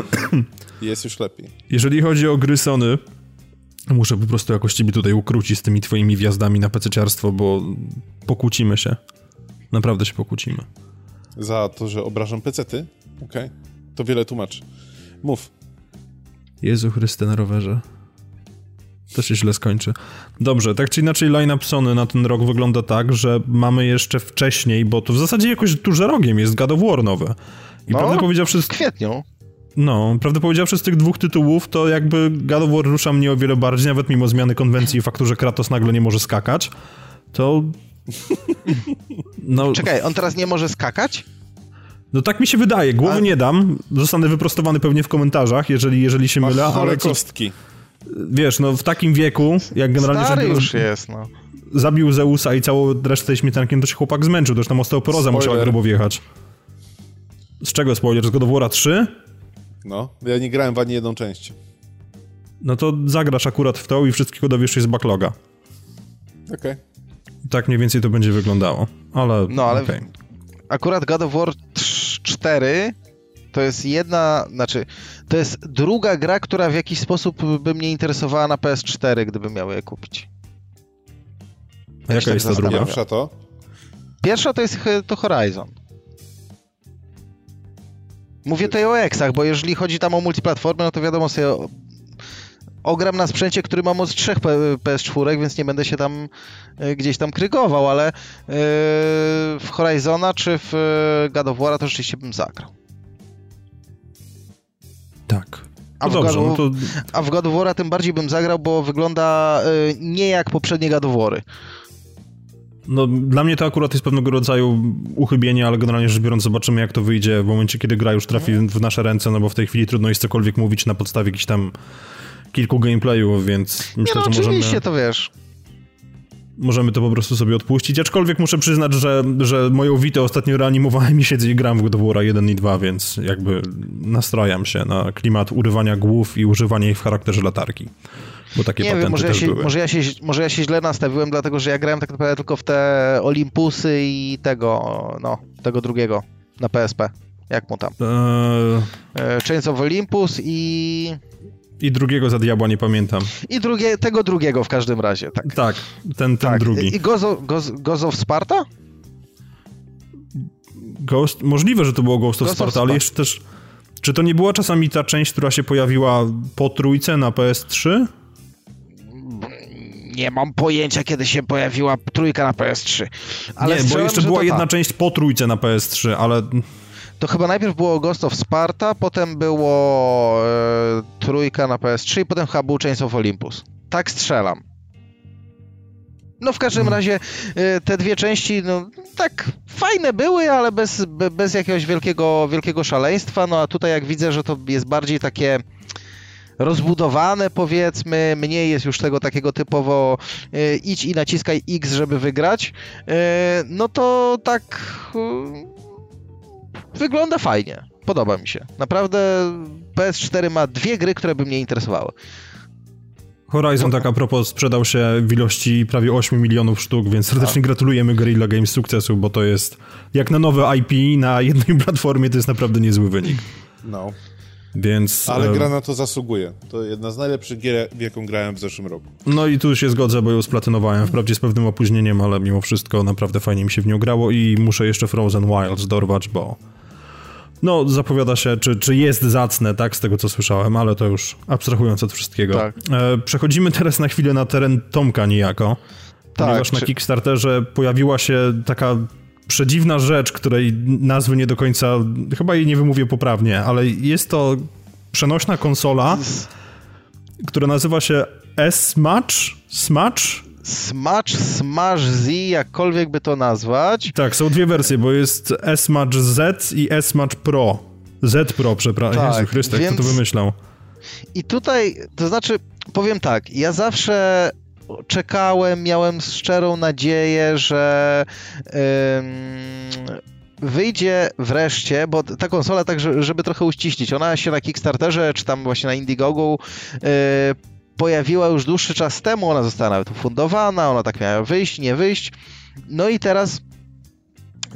i jest już lepiej. Jeżeli chodzi o gry Sony, muszę po prostu jakoś ciebie tutaj ukrócić z tymi twoimi wjazdami na pececiarstwo, bo pokłócimy się. Naprawdę się pokłócimy. Za to, że obrażam pecety? Okej. Okay. To wiele tłumaczy. Mów. Jezu Chryste na rowerze. To się źle skończy. Dobrze, tak czy inaczej line-up Sony na ten rok wygląda tak, że mamy jeszcze wcześniej, bo to w zasadzie jakoś tuż za rogiem jest God of War nowe. I no, prawdę powiedziawszy... w kwietniu. No, prawdę powiedziawszy z tych dwóch tytułów, to jakby God of War rusza mnie o wiele bardziej, nawet mimo zmiany konwencji i faktu, że Kratos nagle nie może skakać, to... No... Czekaj, on teraz nie może skakać? No tak mi się wydaje, głowy A... nie dam, zostanę wyprostowany pewnie w komentarzach, jeżeli, jeżeli się mylę, ale... kostki wiesz, no w takim wieku, jak generalnie... Stary już jest, no. Zabił Zeusa i całą resztę tej śmietankiem, to się chłopak zmęczył, już tam osteoporoza Spoiler. musiała grubo wjechać. Z czego spoiler? Z God of War 3? No, ja nie grałem w ani jedną część. No to zagrasz akurat w to i wszystkiego dowiesz się z backloga. Okej. Okay. Tak mniej więcej to będzie wyglądało, ale... No, ale okay. akurat God of War 4 to jest jedna, znaczy, to jest druga gra, która w jakiś sposób by mnie interesowała na PS4, gdybym miał je kupić. A jaka tak jest ta druga? Pierwsza to? Pierwsza to jest to Horizon. Mówię tutaj o Exach, bo jeżeli chodzi tam o multiplatformę, no to wiadomo sobie ogram na sprzęcie, który ma moc trzech PS4, więc nie będę się tam e, gdzieś tam krygował, ale e, w Horizona czy w e, God of War to rzeczywiście bym zagrał. Tak. A, no dobrze, no to... a w God of War tym bardziej bym zagrał, bo wygląda nie jak poprzednie God of War. No, dla mnie to akurat jest pewnego rodzaju uchybienie, ale generalnie rzecz biorąc zobaczymy jak to wyjdzie w momencie, kiedy gra już trafi w nasze ręce, no bo w tej chwili trudno jest cokolwiek mówić na podstawie jakichś tam kilku gameplayów, więc myślę, no, że możemy... oczywiście to wiesz możemy to po prostu sobie odpuścić, aczkolwiek muszę przyznać, że, że moją witę ostatnio reanimowałem i siedzę i gram w God of War 1 i 2, więc jakby nastrajam się na klimat urywania głów i używania ich w charakterze latarki. Bo takie nie wiem, może ja, się, były. może, ja się, może ja się źle nastawiłem, dlatego że ja grałem tak naprawdę tylko w te Olympusy i tego, no, tego drugiego na PSP. Jak mu tam? Eee... Chains of Olympus i... I drugiego za diabła nie pamiętam. I drugie, tego drugiego w każdym razie, tak. Tak, ten, ten tak. drugi. I Gozo, Goz, Gozo of Sparta? Ghost, możliwe, że to było Ghost of Ghost Sparta, of ale jeszcze też... Czy to nie była czasami ta część, która się pojawiła po trójce na PS3? Nie mam pojęcia, kiedy się pojawiła trójka na PS3. Ale nie, bo jeszcze była jedna ta. część po trójce na PS3, ale to chyba najpierw było Ghost of Sparta, potem było e, trójka na PS3 i potem chyba był Chains of Olympus. Tak strzelam. No w każdym hmm. razie e, te dwie części, no tak fajne były, ale bez, bez jakiegoś wielkiego, wielkiego szaleństwa. No a tutaj jak widzę, że to jest bardziej takie rozbudowane powiedzmy, mniej jest już tego takiego typowo e, idź i naciskaj X, żeby wygrać, e, no to tak e, wygląda fajnie. Podoba mi się. Naprawdę PS4 ma dwie gry, które by mnie interesowały. Horizon, tak a propos, sprzedał się w ilości prawie 8 milionów sztuk, więc serdecznie a. gratulujemy Guerrilla Games sukcesu, bo to jest, jak na nowe IP na jednej platformie, to jest naprawdę niezły wynik. No. Więc, Ale gra na to zasługuje. To jedna z najlepszych gier, w jaką grałem w zeszłym roku. No i tu się zgodzę, bo ją splatynowałem, wprawdzie z pewnym opóźnieniem, ale mimo wszystko naprawdę fajnie mi się w nią grało i muszę jeszcze Frozen Wilds dorwać, bo No, zapowiada się, czy, czy jest zacne, tak, z tego co słyszałem, ale to już abstrahując od wszystkiego. Tak. E, przechodzimy teraz na chwilę na teren Tomka niejako, tak, ponieważ czy... na Kickstarterze pojawiła się taka przedziwna rzecz, której nazwy nie do końca, chyba jej nie wymówię poprawnie, ale jest to przenośna konsola, która nazywa się S-Match? Smatch? Smash, Smash Z, jakkolwiek by to nazwać. Tak, są dwie wersje, bo jest S-Match Z i S-Match Pro. Z Pro, przepraszam. Tak, Jezu Chryste, więc... kto to wymyślał? I tutaj, to znaczy, powiem tak, ja zawsze czekałem, miałem szczerą nadzieję, że wyjdzie wreszcie, bo ta konsola, tak żeby trochę uściślić, ona się na Kickstarterze, czy tam właśnie na Indiegogo yy, pojawiła już dłuższy czas temu, ona została nawet ufundowana, ona tak miała wyjść, nie wyjść. No i teraz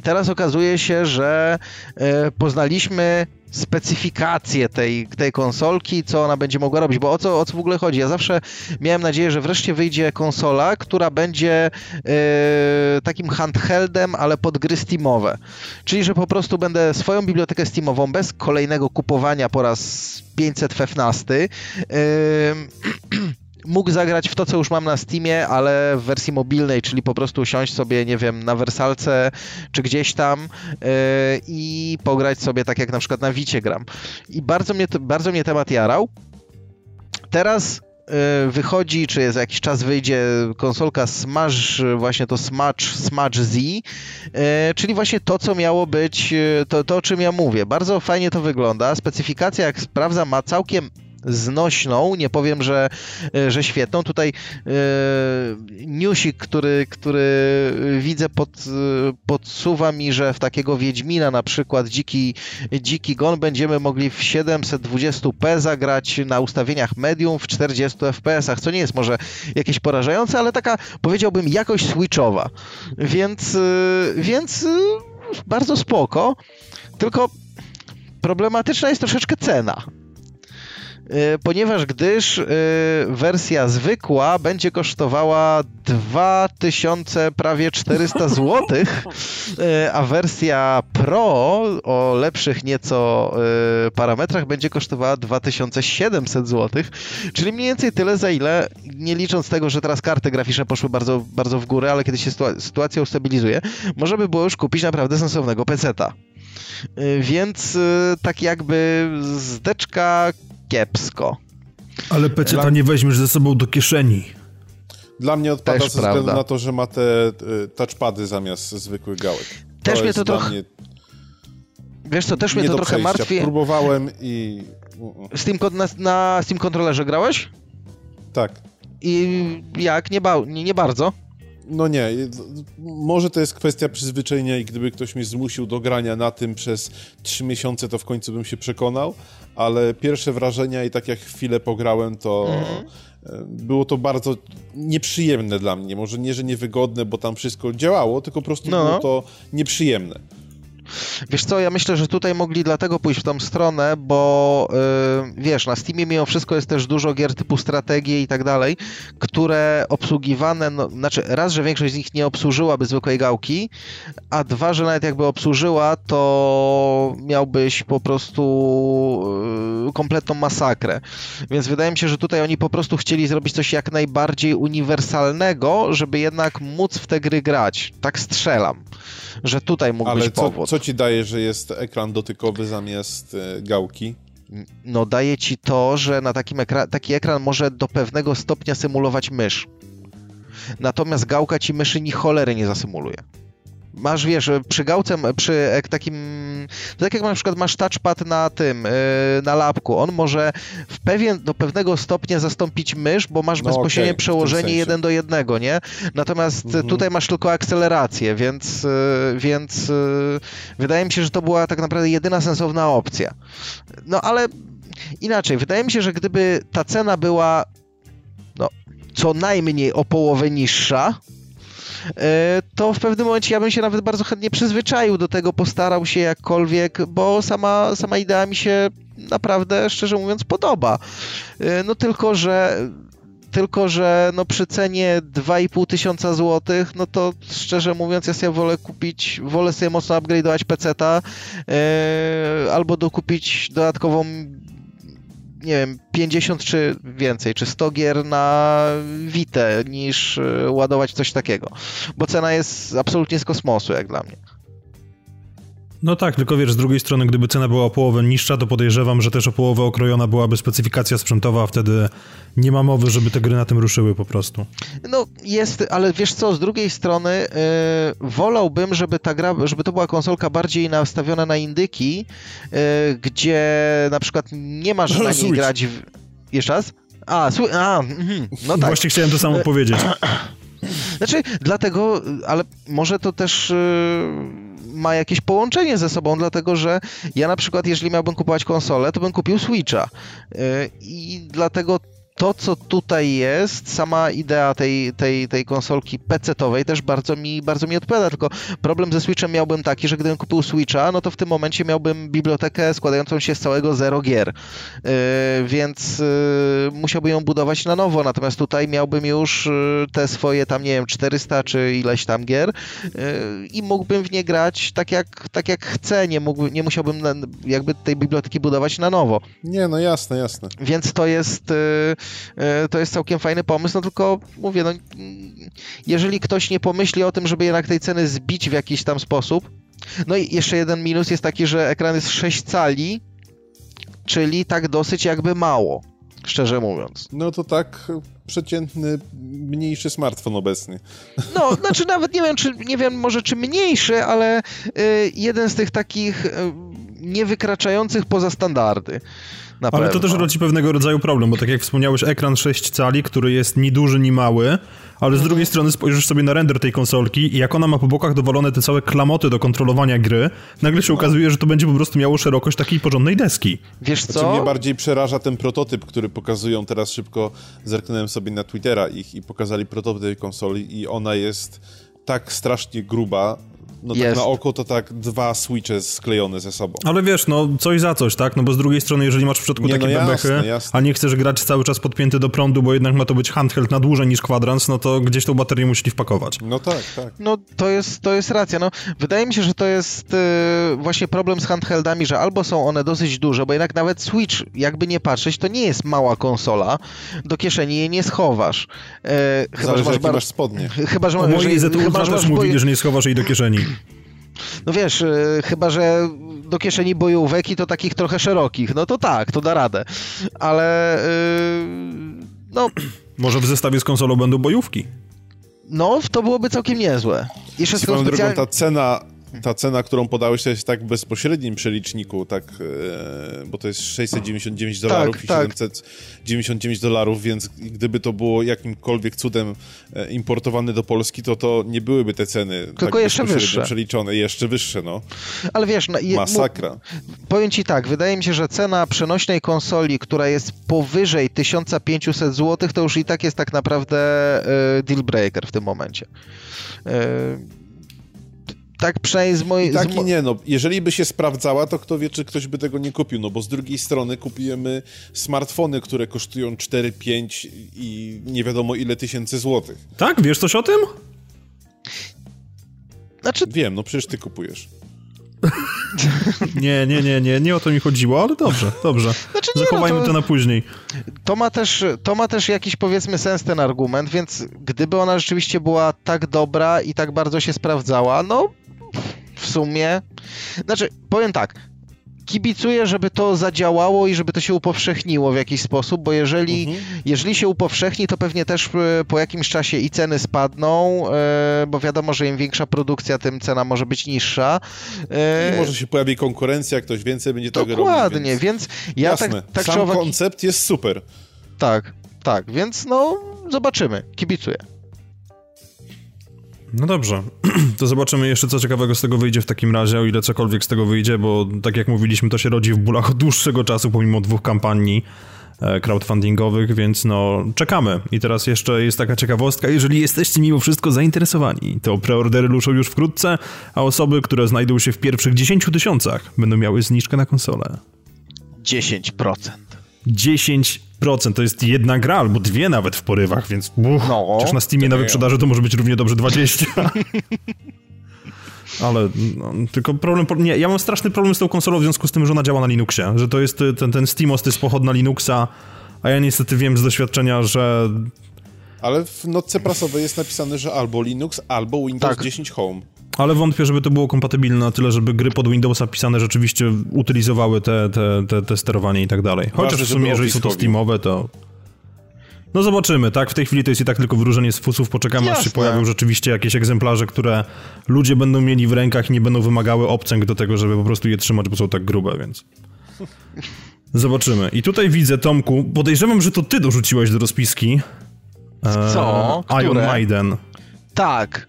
teraz okazuje się, że e, poznaliśmy specyfikację tej, tej konsolki, co ona będzie mogła robić, bo o co, o co w ogóle chodzi? Ja zawsze miałem nadzieję, że wreszcie wyjdzie konsola, która będzie yy, takim handheldem, ale pod gry Steamowe. Czyli, że po prostu będę swoją bibliotekę Steamową bez kolejnego kupowania po raz 515 yy, mógł zagrać w to, co już mam na Steamie, ale w wersji mobilnej, czyli po prostu usiąść sobie, nie wiem, na wersalce czy gdzieś tam yy, i pograć sobie tak jak na przykład na Wicie gram. I bardzo mnie, bardzo mnie temat jarał. Teraz yy, wychodzi, czy za jakiś czas wyjdzie konsolka Smash, właśnie to Smash, Smash Z, yy, czyli właśnie to, co miało być, to, to o czym ja mówię. Bardzo fajnie to wygląda. Specyfikacja, jak sprawdzam, ma całkiem znośną, nie powiem, że, e, że świetną. Tutaj e, newsik, który, który widzę pod, e, podsuwa mi, że w takiego Wiedźmina na przykład Dziki, Dziki Gon będziemy mogli w 720p zagrać na ustawieniach medium w 40 fps-ach, co nie jest może jakieś porażające, ale taka powiedziałbym jakość switchowa. Więc, więc bardzo spoko, tylko problematyczna jest troszeczkę cena. E, ponieważ gdyż e, wersja zwykła będzie kosztowała 2000 prawie 400 zł, e, a wersja Pro o lepszych nieco parametrach będzie kosztowała 2700 zł, czyli mniej więcej tyle za ile, nie licząc tego, że teraz karty graficzne poszły bardzo, bardzo w górę, ale kiedy się sytuacja ustabilizuje, można by było już kupić naprawdę sensownego peceta. Więc tak jakby zdeczka kiepsko. Ale peceta Dla... nie weźmiesz ze sobą do kieszeni. Dla mnie odpada Też ze względu prawda. na to, że ma te y, touchpady zamiast zwykłych gałek. To też mnie to trochę... Mnie... Wiesz co, też mnie to trochę martwi. Próbowałem i... Steam, na, na Steam Controllerze grałeś? Tak. I jak? Nie, ba nie, nie bardzo? No nie, może to jest kwestia przyzwyczajenia i gdyby ktoś mnie zmusił do grania na tym przez trzy miesiące, to w końcu bym się przekonał, ale pierwsze wrażenia i tak jak chwilę pograłem, to mhm. E, było to bardzo nieprzyjemne dla mnie. Może nie, że niewygodne, bo tam wszystko działało, tylko po prostu no. było to nieprzyjemne. Wiesz co, ja myślę, że tutaj mogli dlatego pójść w tą stronę, bo yy, wiesz, na Steamie mimo wszystko jest też dużo gier typu strategie i tak dalej, które obsługiwane, no, znaczy raz, że większość z nich nie obsłużyłaby zwykłej gałki, a dwa, że nawet jakby obsłużyła, to miałbyś po prostu yy, kompletną masakrę. Więc wydaje mi się, że tutaj oni po prostu chcieli zrobić coś jak najbardziej uniwersalnego, żeby jednak móc w te gry grać. Tak strzelam że tutaj mógł Ale być co, powód. co ci daje, że jest ekran dotykowy zamiast e, gałki? No daje ci to, że na takim ekra taki ekran może do pewnego stopnia symulować mysz. Natomiast gałka ci myszy ni cholery nie zasymuluje masz, wiesz, przy gałce, przy takim, tak jak na przykład masz touchpad na tym, y, na lapku, on może w pewien, do pewnego stopnia zastąpić mysz, bo masz no bezpośrednie okay, przełożenie jeden do jednego, nie? Natomiast mhm. tutaj masz tylko akcelerację, więc, y, więc wydaje mi się, że to była tak naprawdę jedyna sensowna opcja. No ale inaczej, wydaje mi się, że gdyby ta cena była no, co najmniej o połowę niższa, E, to w pewnym momencie ja bym się nawet bardzo chętnie przyzwyczaił do tego, postarał się jakkolwiek, bo sama, sama idea mi się naprawdę, szczerze mówiąc, podoba. E, no tylko, że tylko że no przy cenie 2,5 tysiąca złotych, no to szczerze mówiąc ja sobie wolę kupić, wolę sobie mocno upgrade'ować PC-ta yy, albo dokupić dodatkową nie wiem, 50 czy więcej, czy 100 gier na Vita niż e, ładować coś takiego. Bo cena jest absolutnie z kosmosu, jak dla mnie. No tak, tylko wiesz, z drugiej strony, gdyby cena była o połowę niższa, to podejrzewam, że też o połowę okrojona byłaby specyfikacja sprzętowa, a wtedy nie ma mowy, żeby te gry na tym ruszyły po prostu. No jest, ale wiesz co, z drugiej strony yy, wolałbym, żeby ta gra, żeby to była konsolka bardziej nastawiona na indyki, yy, gdzie na przykład nie masz na niej grać... W... Jeszcze raz? A, a mm, no tak. Właśnie chciałem to samo powiedzieć. Znaczy, dlatego, ale może to też... Yy ma jakieś połączenie ze sobą, dlatego że ja na przykład, jeżeli miałbym kupować konsolę, to bym kupił Switcha. Y, I dlatego to, co tutaj jest, sama idea tej, tej, tej konsolki PC-owej też bardzo mi, bardzo mi odpowiada, tylko problem ze Switchem miałbym taki, że gdybym kupił Switcha, no to w tym momencie miałbym bibliotekę składającą się z całego zero gier, yy, więc yy, musiałbym ją budować na nowo, natomiast tutaj miałbym już yy, te swoje tam, nie wiem, 400 czy ileś tam gier yy, i mógłbym w nie grać tak jak, tak jak chcę, nie, mógł, nie musiałbym jakby tej biblioteki budować na nowo. Nie, no jasne, jasne. Więc to jest yy, to jest całkiem fajny pomysł, no tylko mówię, no, jeżeli ktoś nie pomyśli o tym, żeby jednak tej ceny zbić w jakiś tam sposób, no i jeszcze jeden minus jest taki, że ekran jest 6 cali, czyli tak dosyć jakby mało, szczerze mówiąc. No to tak przeciętny, mniejszy smartfon obecny. No, znaczy nawet nie wiem, czy nie wiem może czy mniejszy, ale y, jeden z tych takich y, niewykraczających poza standardy. Na Ale pewno. to też rodzi pewnego rodzaju problem, bo tak jak wspomniałeś, ekran 6 cali, który jest ni duży, ni mały, ale z drugiej strony spojrzysz sobie na render tej konsolki i jak ona ma po bokach dowalone te całe klamoty do kontrolowania gry, nagle się okazuje, że to będzie po prostu miało szerokość takiej porządnej deski. Wiesz co? Znaczy mnie bardziej przeraża ten prototyp, który pokazują teraz szybko, zerknąłem sobie na Twittera ich i pokazali prototyp tej konsoli i ona jest tak strasznie gruba, no tak na oko to tak dwa switche sklejone ze sobą. Ale wiesz, no coś za coś, tak? No bo z drugiej strony, jeżeli masz w środku nie, takie no bebechy, a nie chcesz grać cały czas podpięty do prądu, bo jednak ma to być handheld na dłużej niż kwadrans, no to gdzieś tą baterię musieli wpakować. No tak, tak. No to jest, to jest racja. No, wydaje mi się, że to jest yy, właśnie problem z handheldami, że albo są one dosyć duże, bo jednak nawet Switch, jakby nie patrzeć, to nie jest mała konsola, do kieszeni jej nie schowasz. Yy, chyba, Zależy, że masz, bar... masz spodnie. Chyba, że, o mojej ZT Ultra też mówili, że nie schowasz jej do kieszeni. No wiesz, y, chyba że do kieszeni bojówek i to takich trochę szerokich, no to tak, to da radę. Ale yy, no... Może w zestawie z konsolą będą bojówki. No, to byłoby całkiem niezłe. Jeszcze specjal... drogą ta cena ta cena, którą podałeś, to jest tak w bezpośrednim przeliczniku, tak, e, bo to jest 699 dolarów tak, i tak. 799 dolarów, więc gdyby to było jakimkolwiek cudem e, importowane do Polski, to to nie byłyby te ceny Tylko tak jeszcze wyższe. przeliczone, jeszcze wyższe, no. Ale wiesz, no, masakra. Powiem ci tak, wydaje mi się, że cena przenośnej konsoli, która jest powyżej 1500 zł, to już i tak jest tak naprawdę e, deal breaker w tym momencie. Tak przynajmniej z mojej... Tak i nie, no. Jeżeli by się sprawdzała, to kto wie, czy ktoś by tego nie kupił, no bo z drugiej strony kupujemy smartfony, które kosztują 4, 5 i nie wiadomo ile tysięcy złotych. Tak? Wiesz coś o tym? Znaczy... Wiem, no przecież ty kupujesz. nie, nie, nie, nie, nie o to mi chodziło, ale dobrze, dobrze. Znaczy nie, Zachowajmy no to, to, na później. To ma, też, to ma też jakiś powiedzmy sens ten argument, więc gdyby ona rzeczywiście była tak dobra i tak bardzo się sprawdzała, no sumie. Znaczy, powiem tak. Kibicuję, żeby to zadziałało i żeby to się upowszechniło w jakiś sposób, bo jeżeli, mhm. jeżeli się upowszechni, to pewnie też e, po jakimś czasie i ceny spadną, e, bo wiadomo, że im większa produkcja, tym cena może być niższa. E, I może się pojawi konkurencja, ktoś więcej będzie tego robił. Dokładnie, więc, więc ja Jasne. tak, tak Sam koncept jest super. Tak, tak, więc no zobaczymy, kibicuję. No dobrze, to zobaczymy jeszcze, co ciekawego z tego wyjdzie w takim razie, o ile cokolwiek z tego wyjdzie, bo tak jak mówiliśmy, to się rodzi w bólach od dłuższego czasu, pomimo dwóch kampanii e, crowdfundingowych, więc no czekamy. I teraz jeszcze jest taka ciekawostka, jeżeli jesteście mimo wszystko zainteresowani, to preordery ruszą już wkrótce, a osoby, które znajdą się w pierwszych 10 tysiącach będą miały zniżkę na konsolę. 10%. 10 10%, to jest jedna gra albo dwie nawet w porywach, więc uch, No, chociaż na Steamie na wyprzedaży to może być równie dobrze 20. Ale no, tylko problem. Nie, ja mam straszny problem z tą konsolą w związku z tym, że ona działa na Linuxie. Że to jest ten, ten SteamOS to jest pochod na Linuxa, a ja niestety wiem z doświadczenia, że. Ale w notce prasowej jest napisane, że albo Linux, albo Windows Tak. 10 Home. Ale wątpię, żeby to było kompatybilne na tyle, żeby gry pod Windowsa pisane rzeczywiście utylizowały te, te, te, te sterowanie i tak dalej. Chociaż w sumie, jeżeli są to Steamowe, to. No zobaczymy, tak? W tej chwili to jest i tak tylko wróżenie z fusów. Poczekamy, aż się Jasne. pojawią rzeczywiście jakieś egzemplarze, które ludzie będą mieli w rękach i nie będą wymagały obcęg do tego, żeby po prostu je trzymać, bo są tak grube, więc. Zobaczymy. I tutaj widzę, Tomku, podejrzewam, że to ty dorzuciłeś do rozpiski. e, Co? Iron Które? Maiden, Tak,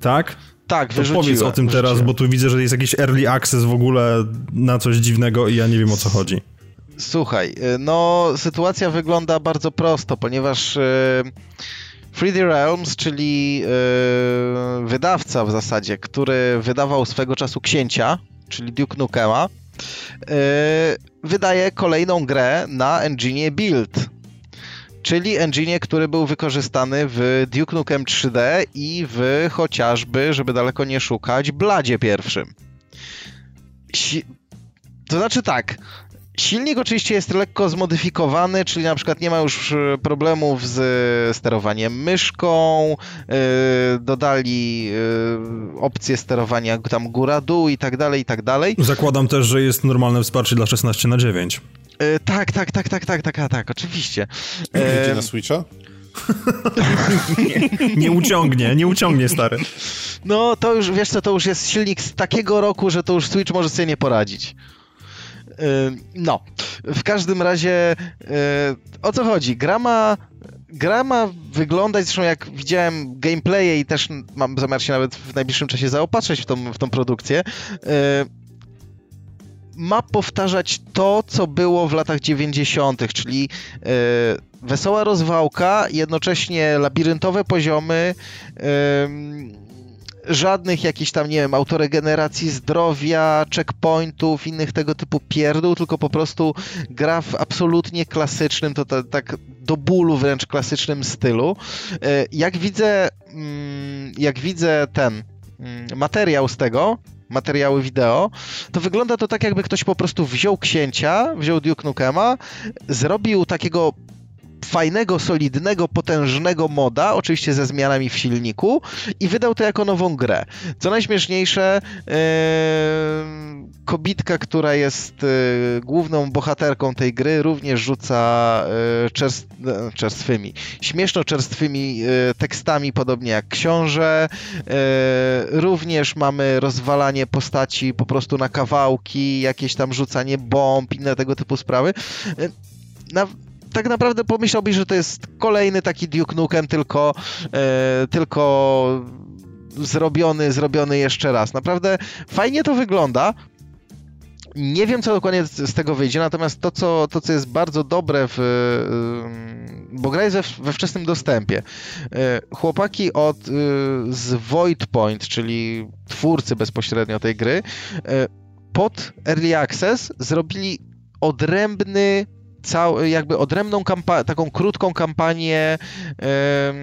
tak? Tak, To powiedz o tym teraz, bo tu widzę, że jest jakiś early access w ogóle na coś dziwnego i ja nie wiem o co chodzi. Słuchaj, y, no sytuacja wygląda bardzo prosto, ponieważ y, 3D Realms, czyli y, wydawca w zasadzie, który wydawał swego czasu Księcia, czyli Duke Nukema, y, wydaje kolejną grę na engine Build. Czyli engine, który był wykorzystany w Duke Nukem 3D i w chociażby, żeby daleko nie szukać, Bladzie pierwszym. Si- to znaczy tak, Silnik oczywiście jest lekko zmodyfikowany, czyli na przykład nie ma już e, problemów z e, sterowaniem myszką, e, dodali opcję sterowania tam góra-dół i tak dalej, i tak dalej. Zakładam też, że jest normalne wsparcie dla 16 na 9. E, Tak, tak, tak, tak, tak, tak, tak, tak, oczywiście. Idzie na Switcha? Nie uciągnie, nie uciągnie, stary. No to już, wiesz co, to już jest silnik z takiego roku, że to już Switch może sobie nie poradzić. No, w każdym razie y, o co chodzi? Gra ma, gra ma wyglądać, zresztą jak widziałem gameplaye i też mam zamiar się nawet w najbliższym czasie zaopatrzyć w tą, w tą produkcję, y, ma powtarzać to, co było w latach 90., czyli y, wesoła rozwałka, jednocześnie labiryntowe poziomy, żadnych jakichś tam, nie wiem, autoregeneracji zdrowia, checkpointów, innych tego typu pierdół, tylko po prostu gra w absolutnie klasycznym, to, to tak do bólu wręcz klasycznym stylu. E, Jak widzę, mm, jak widzę ten mm, materiał z tego, materiały wideo, to wygląda to tak, jakby ktoś po prostu wziął księcia, wziął Duke Nukema, zrobił takiego fajnego, solidnego, potężnego moda, oczywiście ze zmianami w silniku i wydał to jako nową grę. Co najśmieszniejsze, yy, kobitka, która jest yy, główną bohaterką tej gry, również rzuca yy, czerst, e, czerstwymi, śmieszno-czerstwymi yy, tekstami, podobnie jak książę. Również mamy rozwalanie postaci po prostu na kawałki, jakieś tam rzucanie bomb, inne tego typu sprawy. Na, tak naprawdę pomyślałbyś, że to jest kolejny taki Duke Nukem, tylko, e, tylko zrobiony, zrobiony jeszcze raz. Naprawdę fajnie to wygląda. Nie wiem, co dokładnie z tego wyjdzie, natomiast to, co, to, co jest bardzo dobre, w, ym, bo gra jest we, we wczesnym dostępie. E, Chłopaki od, y, z Void Point, czyli twórcy bezpośrednio tej gry, e, pod Early Access zrobili odrębny cał, jakby odrębną taką krótką kampanię em,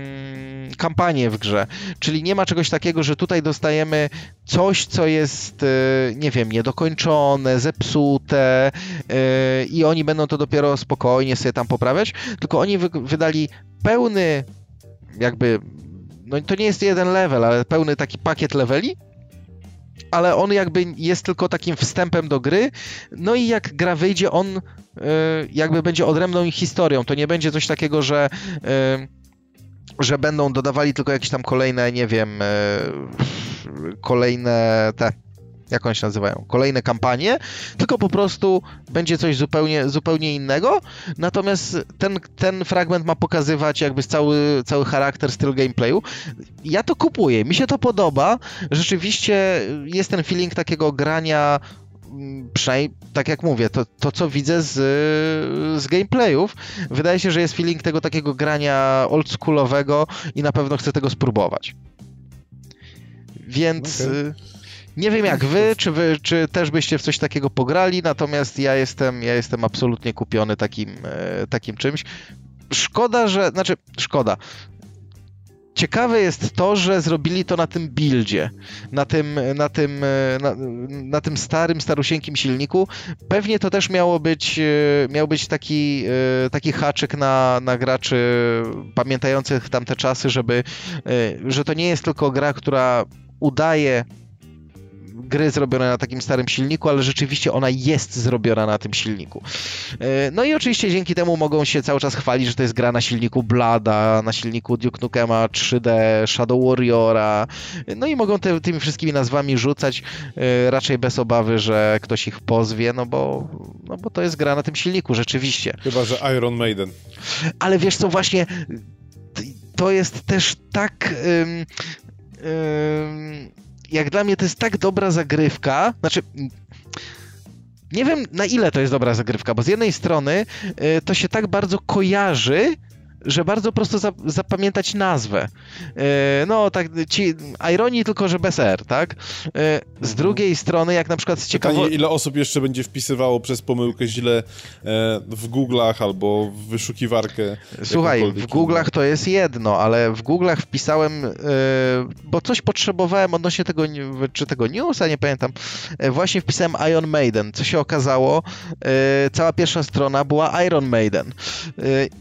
kampanię w grze. Czyli nie ma czegoś takiego, że tutaj dostajemy coś, co jest, e, nie wiem, niedokończone, zepsute e, i oni będą to dopiero spokojnie sobie tam poprawiać, tylko oni wy- wydali pełny jakby, no to nie jest jeden level, ale pełny taki pakiet leveli, ale on jakby jest tylko takim wstępem do gry. No i jak gra wyjdzie, on jakby będzie odrębną ich historią. To nie będzie coś takiego, że y, że będą dodawali tylko jakieś tam kolejne, nie wiem, y, kolejne te jak one się nazywają, kolejne kampanie, tylko po prostu będzie coś zupełnie, zupełnie innego, natomiast ten, ten fragment ma pokazywać jakby cały, cały charakter, styl gameplayu. Ja to kupuję, mi się to podoba, rzeczywiście jest ten feeling takiego grania przynajmniej, tak jak mówię, to, to co widzę z, z gameplayów, wydaje się, że jest feeling tego takiego grania oldschoolowego i na pewno chcę tego spróbować. Więc Okej. y, Nie wiem jak wy, czy wy, czy też byście w coś takiego pograli, natomiast ja jestem, ja jestem absolutnie kupiony takim, e, takim czymś. Szkoda, że, znaczy, szkoda. Ciekawe jest to, że zrobili to na tym buildzie, na tym, na tym, e, na, na, tym starym, starusieńkim silniku. Pewnie to też miało być, e, miał być taki, e, taki haczyk na, na graczy pamiętających tamte czasy, żeby, że to nie jest tylko gra, która udaje gry zrobione na takim starym silniku, ale rzeczywiście ona jest zrobiona na tym silniku. E, no i oczywiście dzięki temu mogą się cały czas chwalić, że to jest gra na silniku Blada, na silniku Duke Nukema 3D, Shadow Warriora, no i mogą te, tymi wszystkimi nazwami rzucać e, raczej bez obawy, że ktoś ich pozwie, no bo, no bo to jest gra na tym silniku, rzeczywiście. Chyba, że Iron Maiden. Ale wiesz co, właśnie to jest też tak... Ym, ym, jak dla mnie to jest tak dobra zagrywka, znaczy nie wiem na ile to jest dobra zagrywka, bo z jednej strony y, to się tak bardzo kojarzy że bardzo prosto za, zapamiętać nazwę. E, no, tak, ci, ironii tylko, że bez R, tak? E, z mhm. drugiej strony, jak na przykład z ciekawo... ile osób jeszcze będzie wpisywało przez pomyłkę źle e, w Google'ach albo w wyszukiwarkę? Słuchaj, w Google'ach to jest jedno, ale w Google'ach wpisałem, bo coś potrzebowałem odnośnie tego, czy tego newsa, nie pamiętam, właśnie wpisałem Iron Maiden. Co się okazało, cała pierwsza strona była Iron Maiden.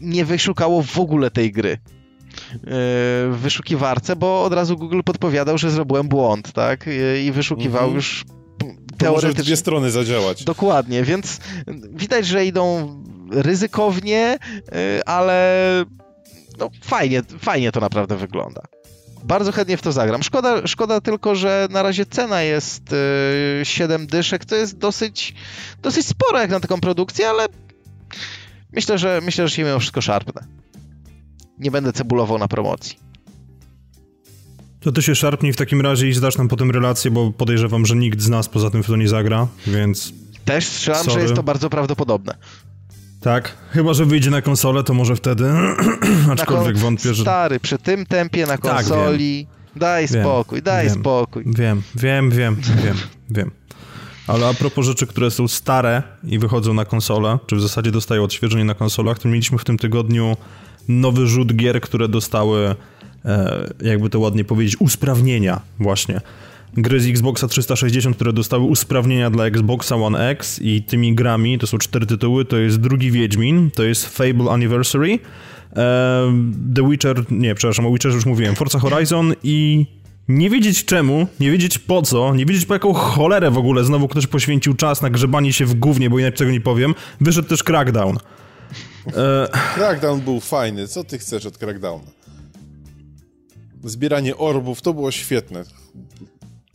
Nie wyszukało w ogóle tej gry e, w wyszukiwarce, bo od razu Google podpowiadał, że zrobiłem błąd, tak? I wyszukiwał mhm. już teoretycznie. To dwie strony zadziałać. Dokładnie, więc widać, że idą ryzykownie, e, ale no, fajnie, fajnie to naprawdę wygląda. Bardzo chętnie w to zagram. Szkoda, szkoda tylko, że na razie cena jest 7 e, dyszek, to jest dosyć, dosyć sporo jak na taką produkcję, ale myślę, że myślę, że się mimo wszystko szarpnę nie będę cebulował na promocji. To ty się szarpnij w takim razie i zdasz nam potem relację, bo podejrzewam, że nikt z nas poza tym w to nie zagra, więc... Też strzelam, Sorry. że jest to bardzo prawdopodobne. Tak, chyba, że wyjdzie na konsolę, to może wtedy, aczkolwiek wątpię, że... Stary, przy tym tempie na tak, konsoli, tak, daj wiem, spokój, daj wiem, spokój. Wiem, wiem, wiem, wiem, wiem. Ale a propos rzeczy, które są stare i wychodzą na konsolę, czy w zasadzie dostają odświeżenie na konsolach, to mieliśmy w tym tygodniu nowy rzut gier, które dostały, e, jakby to ładnie powiedzieć, usprawnienia właśnie. Gry z Xboxa 360, które dostały usprawnienia dla Xboxa One X i tymi grami, to są cztery tytuły, to jest drugi Wiedźmin, to jest Fable Anniversary, e, The Witcher, nie, przepraszam, o Witcherze już mówiłem, Forza Horizon i nie wiedzieć czemu, nie wiedzieć po co, nie wiedzieć po jaką cholerę w ogóle znowu ktoś poświęcił czas na grzebanie się w gównie, bo inaczej tego nie powiem, wyszedł też Crackdown. E... Crackdown był fajny. Co ty chcesz od Crackdowna? Zbieranie orbów to było świetne.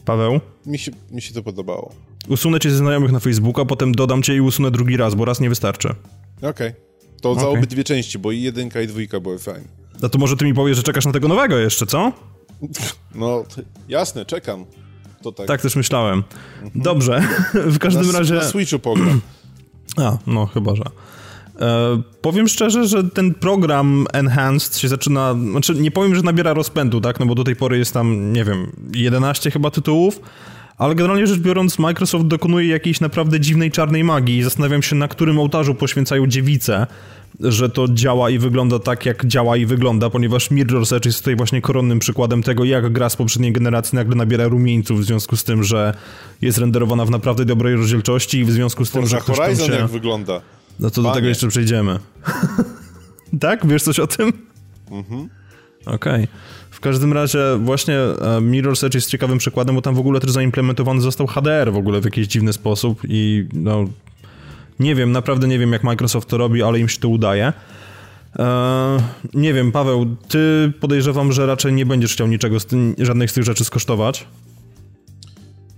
Paweł? Mi się, mi się to podobało. Usunę cię ze znajomych na Facebooka, potem dodam cię i usunę drugi raz, bo raz nie wystarczy. Okej. Okay. To okay. za obydwie części, bo i jedynka i dwójka były fajne. A to może ty mi powiesz, że czekasz na tego nowego jeszcze, co? No, jasne, czekam. To tak. tak też myślałem. Dobrze, w każdym na, razie... Na Switchu pogram. A, no chyba, że... E, powiem szczerze, że ten program Enhanced się zaczyna, znaczy nie powiem, że nabiera rozpędu, tak, no bo do tej pory jest tam, nie wiem, 11 chyba tytułów, ale generalnie rzecz biorąc Microsoft dokonuje jakiejś naprawdę dziwnej czarnej magii i zastanawiam się, na którym ołtarzu poświęcają dziewice, że to działa i wygląda tak, jak działa i wygląda, ponieważ Mirror's Edge jest tutaj właśnie koronnym przykładem tego, jak gra z poprzedniej generacji nagle nabiera rumieńców w związku z tym, że jest renderowana w naprawdę dobrej rozdzielczości i w związku z tym, Forza że ktoś Horizon się... jak wygląda? No to do tego jeszcze przejdziemy. tak? Wiesz coś o tym? Mhm. Okej. Okay. W każdym razie właśnie e, Mirror's Edge jest ciekawym przykładem, bo tam w ogóle też zaimplementowany został HDR w ogóle w jakiś dziwny sposób i no nie wiem, naprawdę nie wiem jak Microsoft to robi, ale im się to udaje. Eee, nie wiem, Paweł, ty podejrzewam, że raczej nie będziesz chciał niczego z tym, żadnych z tych rzeczy skosztować.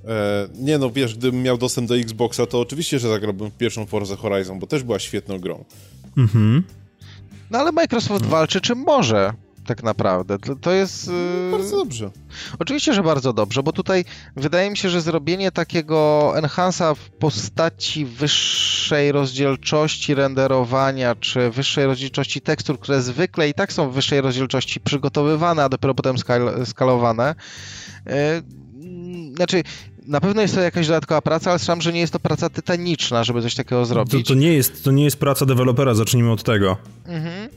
E, nie no, wiesz, gdybym miał dostęp do Xboxa, to oczywiście, że zagrałbym w pierwszą Forza Horizon, bo też była świetną grą. Mhm. No ale Microsoft walczy czym może tak naprawdę. To, to jest. Yy... Bardzo dobrze. Oczywiście, że bardzo dobrze, bo tutaj wydaje mi się, że zrobienie takiego enhansa w postaci wyższej rozdzielczości renderowania, czy wyższej rozdzielczości tekstur, które zwykle i tak są w wyższej rozdzielczości przygotowywane, a dopiero potem skal skalowane. Yy, znaczy, na pewno jest to jakaś dodatkowa praca, ale słyszałem, że nie jest to praca tytaniczna, żeby coś takiego zrobić. To, to, nie, jest, to nie jest praca dewelopera, zacznijmy od tego. Mhm.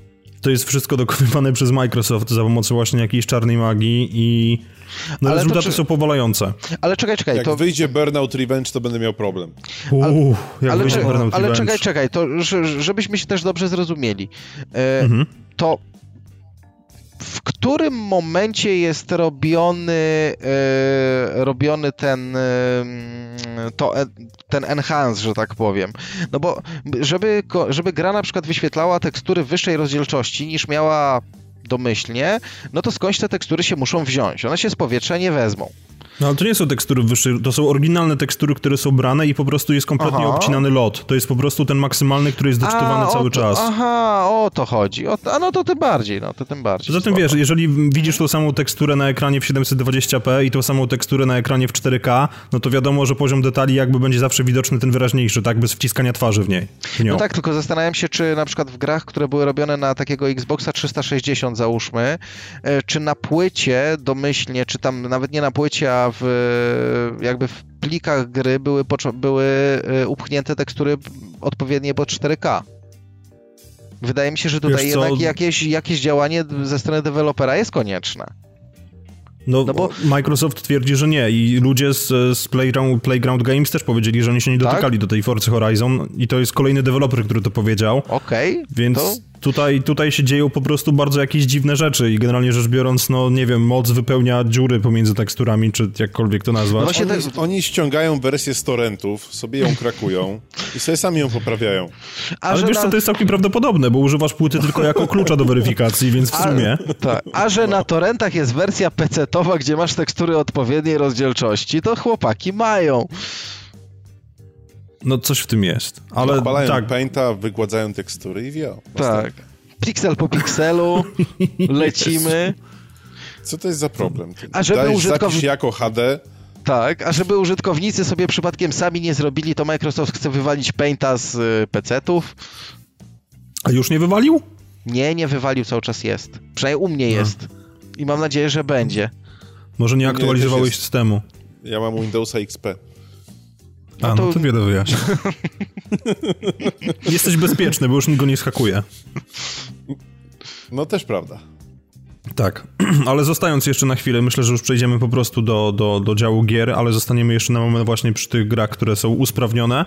To jest wszystko dokonywane przez Microsoft za pomocą właśnie jakiejś czarnej magii i no ale rezultaty czy... są powalające. Ale czekaj, czekaj. Jak to... wyjdzie Burnout Revenge, to będę miał problem. Uuu, jak ale, wyjdzie Burnout ale czekaj, czekaj, to żebyśmy się też dobrze zrozumieli. E, mhm. To w którym momencie jest robiony, e, robiony ten, e, to, ten enhance, że tak powiem. No bo żeby, żeby gra na przykład wyświetlała tekstury wyższej rozdzielczości niż miała domyślnie, no to skądś te tekstury się muszą wziąć. One się z powietrza nie wezmą. No ale to nie są tekstury wyższe, to są oryginalne tekstury, które są brane i po prostu jest kompletnie aha. obcinany lot. To jest po prostu ten maksymalny, który jest doczytywany a, cały to, czas. Aha, o to chodzi. O, a no to tym bardziej, no to tym bardziej. Poza tym wiesz, jeżeli widzisz tą samą teksturę na ekranie w 720p i tą samą teksturę na ekranie w 4K, no to wiadomo, że poziom detali jakby będzie zawsze widoczny ten wyraźniejszy, tak, bez wciskania twarzy w niej. W no tak, tylko zastanawiam się, czy na przykład w grach, które były robione na takiego Xboxa 360 załóżmy, e, czy na płycie domyślnie, czy tam nawet nie na płycie, a w jakby w plikach gry były, były y, upchnięte tekstury odpowiednie pod 4K. Wydaje mi się, że tutaj jednak jakieś, jakieś działanie ze strony dewelopera jest konieczne. No, no bo Microsoft twierdzi, że nie i ludzie z, z Playground, Playground, Games też powiedzieli, że oni się nie tak? dotykali tak? do tej Forcy Horizon i to jest kolejny deweloper, który to powiedział. Okej. Okay, więc to... tutaj, tutaj się dzieją po prostu bardzo jakieś dziwne rzeczy i generalnie rzecz biorąc, no nie wiem, moc wypełnia dziury pomiędzy teksturami, czy jakkolwiek to nazwać. No oni, tak... oni ściągają wersję z torrentów, sobie ją krakują i sobie sami ją poprawiają. A Ale wiesz na... co, to jest całkiem prawdopodobne, bo używasz płyty tylko jako klucza do weryfikacji, więc w sumie... A, tak. A że na torrentach jest wersja PC internetowa, gdzie masz tekstury odpowiedniej rozdzielczości, to chłopaki mają. No coś w tym jest, ale Odpalają tak. Painta, wygładzają tekstury i wio. Tak. Piksel po pikselu, lecimy. Co to jest za problem? A żeby użytkownik... jako HD... Tak, a żeby użytkownicy sobie przypadkiem sami nie zrobili, to Microsoft chce wywalić Painta z y, PC-ów. A już nie wywalił? Nie, nie wywalił, cały czas jest. Przynajmniej u mnie no. jest. I mam nadzieję, że będzie. Może nie aktualizowałeś jest... systemu. Ja mam Windowsa XP. A, no to, no to wiele wyjaśnia. Jesteś bezpieczny, bo już nikt go nie schakuje. No też prawda. Tak, ale zostając jeszcze na chwilę, myślę, że już przejdziemy po prostu do, do, do działu gier, ale zostaniemy jeszcze na moment właśnie przy tych grach, które są usprawnione,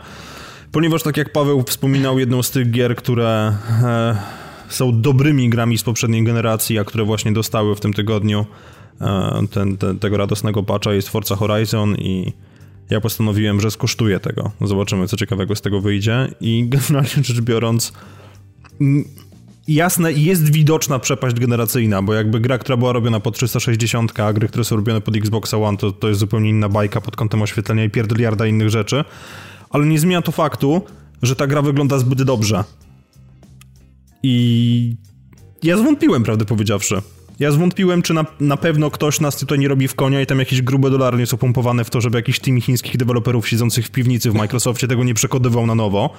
ponieważ tak jak Paweł wspominał, jedną z tych gier, które e, są dobrymi grami z poprzedniej generacji, a które właśnie dostały w tym tygodniu E, ten, ten, tego radosnego patcha jest Forza Horizon i ja postanowiłem, że skosztuję tego. Zobaczymy, co ciekawego z tego wyjdzie i generalnie rzecz biorąc jasne, jest widoczna przepaść generacyjna, bo jakby gra, która była robiona pod 360, a gry, które są robione pod Xbox One, to, to jest zupełnie inna bajka pod kątem oświetlenia i pierdoliarda innych rzeczy, ale nie zmienia to faktu, że ta gra wygląda zbyt dobrze. I ja zwątpiłem, prawdę powiedziawszy. Ja zwątpiłem, czy na, na pewno ktoś nas tutaj nie robi w konia i tam jakieś grube dolary nie są pompowane w to, żeby jakiś team chińskich deweloperów siedzących w piwnicy w Microsoftie tego nie przekodywał na nowo,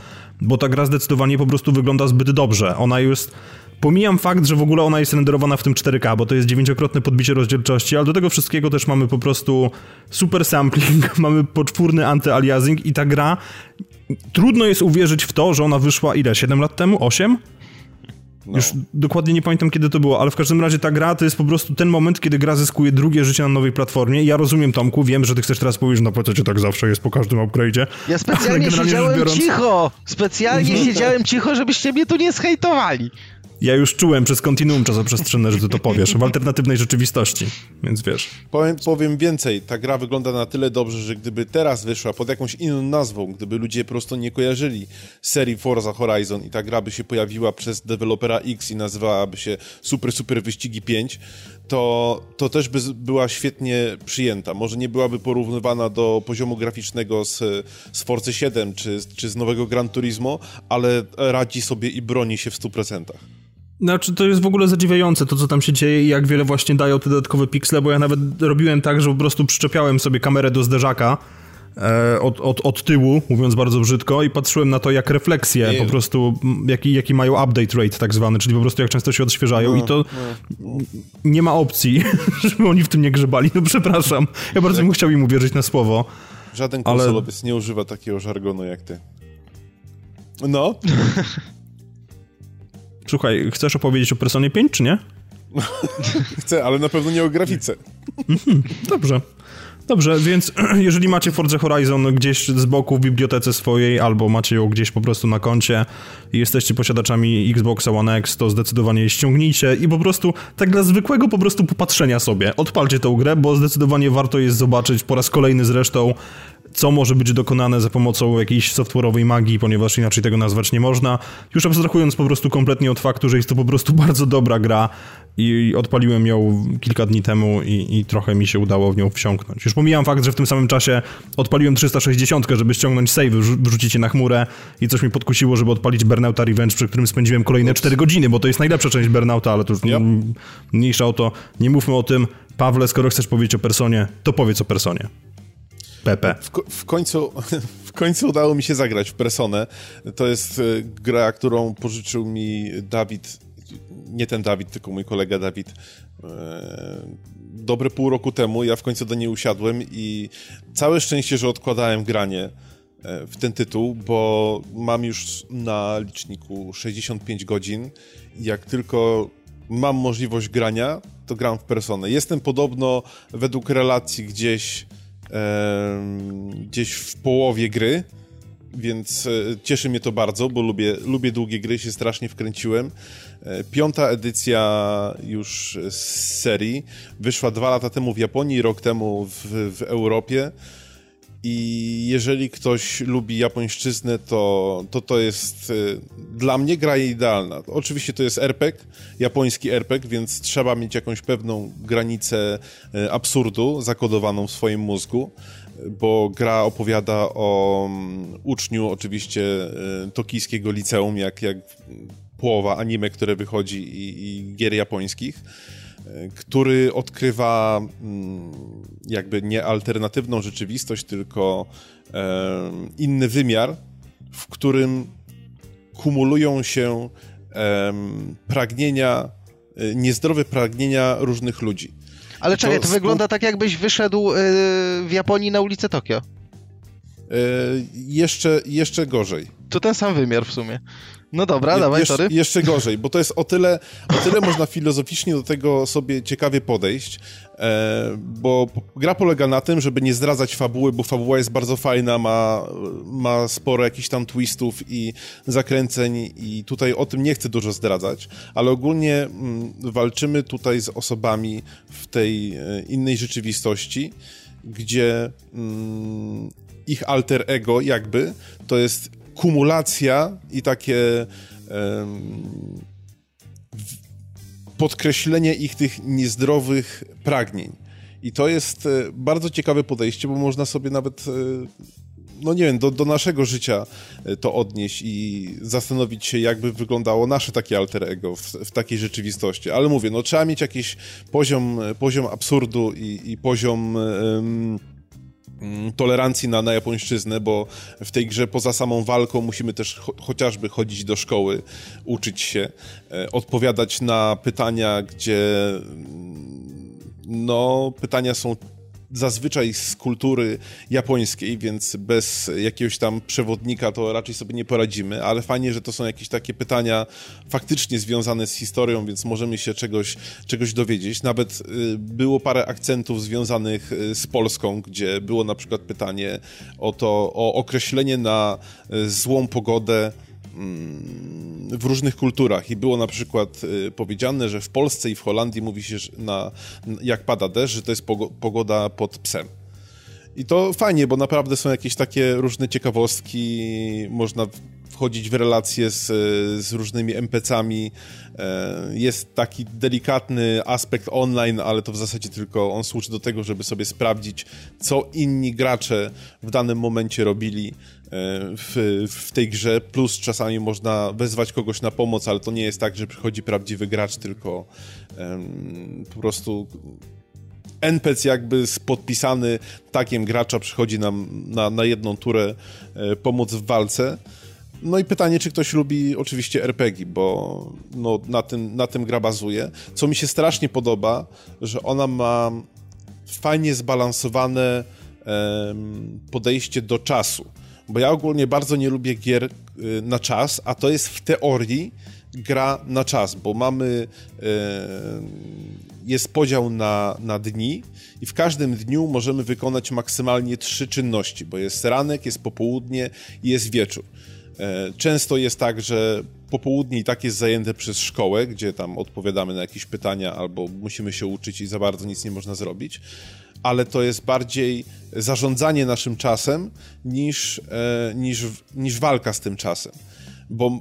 bo ta gra zdecydowanie po prostu wygląda zbyt dobrze. Ona jest... Pomijam fakt, że w ogóle ona jest renderowana w tym 4K, bo to jest dziewięciokrotne podbicie rozdzielczości, ale do tego wszystkiego też mamy po prostu super sampling, mamy poczwórny anty-aliasing i ta gra... Trudno jest uwierzyć w to, że ona wyszła ile? 7 lat temu? 8? No. Już dokładnie nie pamiętam, kiedy to było, ale w każdym razie ta gra to jest po prostu ten moment, kiedy gra zyskuje drugie życie na nowej platformie. Ja rozumiem, Tomku, wiem, że ty chcesz teraz powiedzieć, po co cię tak zawsze jest po każdym upgrade'zie. Ja specjalnie siedziałem biorąc... cicho! Specjalnie siedziałem cicho, żebyście mnie tu nie zhejtowali. Ja już czułem przez kontinuum czasoprzestrzenne, że ty to powiesz, w alternatywnej rzeczywistości, więc wiesz. Powiem, powiem więcej, ta gra wygląda na tyle dobrze, że gdyby teraz wyszła pod jakąś inną nazwą, gdyby ludzie po prostu nie kojarzyli serii Forza Horizon i ta gra by się pojawiła przez dewelopera X i nazywałaby się Super Super Wyścigi 5, to, to też by była świetnie przyjęta. Może nie byłaby porównywana do poziomu graficznego z, z Forcy 7 czy, czy z nowego Gran Turismo, ale radzi sobie i broni się w 100%. Znaczy, to jest w ogóle zadziwiające to, co tam się dzieje i jak wiele właśnie dają te dodatkowe piksele, bo ja nawet robiłem tak, że po prostu przyczepiałem sobie kamerę do zderzaka e, od, od, od tyłu, mówiąc bardzo brzydko, i patrzyłem na to, jak refleksje nie. po prostu, jaki, jaki mają update rate tak zwany, czyli po prostu jak często się odświeżają no, i to no. nie ma opcji, żeby oni w tym nie grzebali. No przepraszam, ja bardzo bym chciał im uwierzyć na słowo. Żaden konsolowiec Ale... nie używa takiego żargonu jak ty. No. Słuchaj, chcesz opowiedzieć o Personie 5, czy nie? Chcę, ale na pewno nie o grafice. Mhm, dobrze. Dobrze, więc jeżeli macie Forza Horizon gdzieś z boku w bibliotece swojej, albo macie ją gdzieś po prostu na koncie i jesteście posiadaczami Xboxa One X, to zdecydowanie je ściągnijcie i po prostu tak dla zwykłego po prostu popatrzenia sobie, odpalcie tę grę, bo zdecydowanie warto jest zobaczyć po raz kolejny zresztą co może być dokonane za pomocą jakiejś software'owej magii, ponieważ inaczej tego nazwać nie można. Już abstrahując po prostu kompletnie od faktu, że jest to po prostu bardzo dobra gra i odpaliłem ją kilka dni temu i, i trochę mi się udało w nią wsiąknąć. Już pomijam fakt, że w tym samym czasie odpaliłem 360, żeby ściągnąć save, wrzucić je na chmurę i coś mi podkusiło, żeby odpalić Burnouta Revenge, przy którym spędziłem kolejne 4 godziny, bo to jest najlepsza część Burnouta, ale to już yep. mniejsza o to. Nie mówmy o tym. Pawle, skoro chcesz powiedzieć o Personie, to powiedz o Personie. Pepe. W, w, końcu, w końcu udało mi się zagrać w Personę. To jest e, gra, którą pożyczył mi Dawid, nie ten Dawid, tylko mój kolega Dawid. E, dobre pół roku temu ja w końcu do niej usiadłem i całe szczęście, że odkładałem granie e, w ten tytuł, bo mam już na liczniku 65 godzin. Jak tylko mam możliwość grania, to gram w Personę. Jestem podobno według relacji gdzieś gdzieś w połowie gry, więc e, cieszy mnie to bardzo, bo lubię, lubię długie gry, się strasznie wkręciłem. E, piąta edycja już z serii wyszła dwa lata temu w Japonii, rok temu w, w Europie. I jeżeli ktoś lubi japońszczyznę, to to, to jest y, dla mnie gra idealna. Oczywiście to jest RPG, japoński RPG, więc trzeba mieć jakąś pewną granicę y, absurdu zakodowaną w swoim mózgu, bo gra opowiada o um, uczniu oczywiście tokijskiego liceum, jak, jak połowa anime, które wychodzi i, i gier japońskich który odkrywa mm, jakby nie alternatywną rzeczywistość, tylko inny wymiar, w którym kumulują się pragnienia, e, niezdrowe pragnienia różnych ludzi. Ale czekaj, to, wygląda tak, jakbyś wyszedł e, w Japonii na ulicę Tokio. E, jeszcze, jeszcze gorzej. To ten sam wymiar w sumie. No dobra, Je, dawaj, sorry. Jeszcze gorzej, bo to jest o tyle, o tyle można filozoficznie do tego sobie ciekawie podejść, e, bo gra polega na tym, żeby nie zdradzać fabuły, bo fabuła jest bardzo fajna, ma, ma sporo jakichś tam twistów i zakręceń i tutaj o tym nie chcę dużo zdradzać, ale ogólnie m, mm, walczymy tutaj z osobami w tej e, innej rzeczywistości, gdzie m, mm, ich alter ego jakby to jest kumulacja i takie um, podkreślenie ich tych niezdrowych pragnień. I to jest e, bardzo ciekawe podejście, bo można sobie nawet, e, no nie wiem, do, do naszego życia e, to odnieść i zastanowić się, jakby wyglądało nasze takie alter ego w, w takiej rzeczywistości. Ale mówię, no trzeba mieć jakiś poziom, poziom absurdu i, i poziom. Tolerancji na, na japońszczyznę, bo w tej grze poza samą walką musimy też cho chociażby chodzić do szkoły, uczyć się, e, odpowiadać na pytania, gdzie mm, no, pytania są zazwyczaj z kultury japońskiej, więc bez jakiegoś tam przewodnika to raczej sobie nie poradzimy, ale fajnie, że to są jakieś takie pytania faktycznie związane z historią, więc możemy się czegoś, czegoś dowiedzieć. Nawet y, było parę akcentów związanych y, z Polską, gdzie było na przykład pytanie o to, o określenie na y, złą pogodę w różnych kulturach i było na przykład y, powiedziane, że w Polsce i w Holandii mówi się, na, jak pada deszcz, że to jest pogoda pod psem. I to fajnie, bo naprawdę są jakieś takie różne ciekawostki, można wchodzić w relacje z, z różnymi NPC-ami. E, jest taki delikatny aspekt online, ale to w zasadzie tylko on służy do tego, żeby sobie sprawdzić, co inni gracze w danym momencie robili w, w tej grze, plus czasami można wezwać kogoś na pomoc, ale to nie jest tak, że przychodzi prawdziwy gracz, tylko um, po prostu NPC jakby podpisany takiem gracza przychodzi nam na, na jedną turę e, pomóc w walce. No i pytanie, czy ktoś lubi oczywiście RPG, bo no, na, tym, na tym gra bazuje. Co mi się strasznie podoba, że ona ma fajnie zbalansowane podejście do czasu. Bo ja ogólnie bardzo nie lubię gier y, na czas, a to jest w teorii gra na czas, bo mamy. Jest podział na, na dni, i w każdym dniu możemy wykonać maksymalnie trzy czynności, bo jest ranek, jest popołudnie i jest wieczór. E, często jest tak, że popołudnie i tak jest zajęte przez szkołę, gdzie tam odpowiadamy na jakieś pytania albo musimy się uczyć i za bardzo nic nie można zrobić, ale to jest bardziej zarządzanie naszym czasem niż, e, niż, niż walka z tym czasem, bo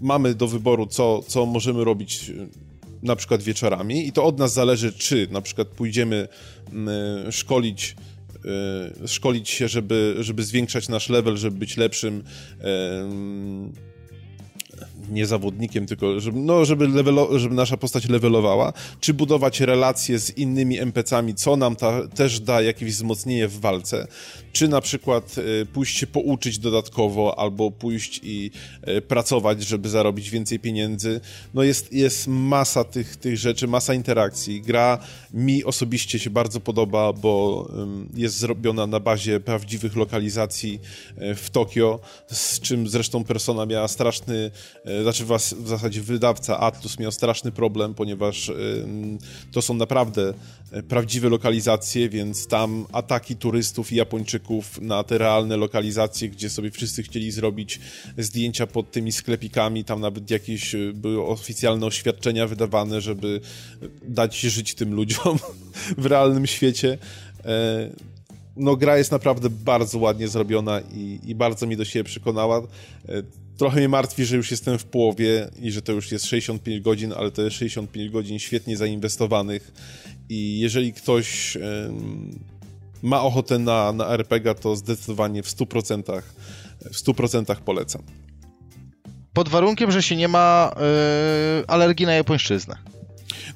mamy do wyboru, co, co możemy robić na przykład wieczorami i to od nas zależy, czy na przykład pójdziemy mm, szkolić szkolić się, żeby, żeby zwiększać nasz level, żeby być lepszym nie zawodnikiem, tylko żeby, no, żeby, levelo, żeby nasza postać levelowała, czy budować relacje z innymi NPC-ami, co nam ta, też da jakieś wzmocnienie w walce, czy na przykład y, pójść się pouczyć dodatkowo, albo pójść i y, pracować, żeby zarobić więcej pieniędzy. No jest, jest masa tych, tych rzeczy, masa interakcji. Gra mi osobiście się bardzo podoba, bo jest zrobiona na bazie prawdziwych lokalizacji y, w Tokio, z czym zresztą Persona miała straszny y, znaczy w zasadzie wydawca Atlus miał straszny problem, ponieważ to są naprawdę e, prawdziwe lokalizacje, więc tam ataki turystów i Japończyków na te realne lokalizacje, gdzie sobie wszyscy chcieli zrobić zdjęcia pod tymi sklepikami, tam nawet jakieś e, były oficjalne oświadczenia wydawane, żeby dać żyć tym ludziom w realnym świecie e, no gra jest naprawdę bardzo ładnie zrobiona i, i, bardzo mi do siebie przekonała. Trochę mnie martwi, że już jestem w połowie i że to już jest 65 godzin, ale jest 65 godzin świetnie zainwestowanych i jeżeli ktoś ma ochotę na, na RPG, to zdecydowanie w 100%, w 100% polecam. Pod warunkiem, że się nie ma yy, alergii na japońszczyznę.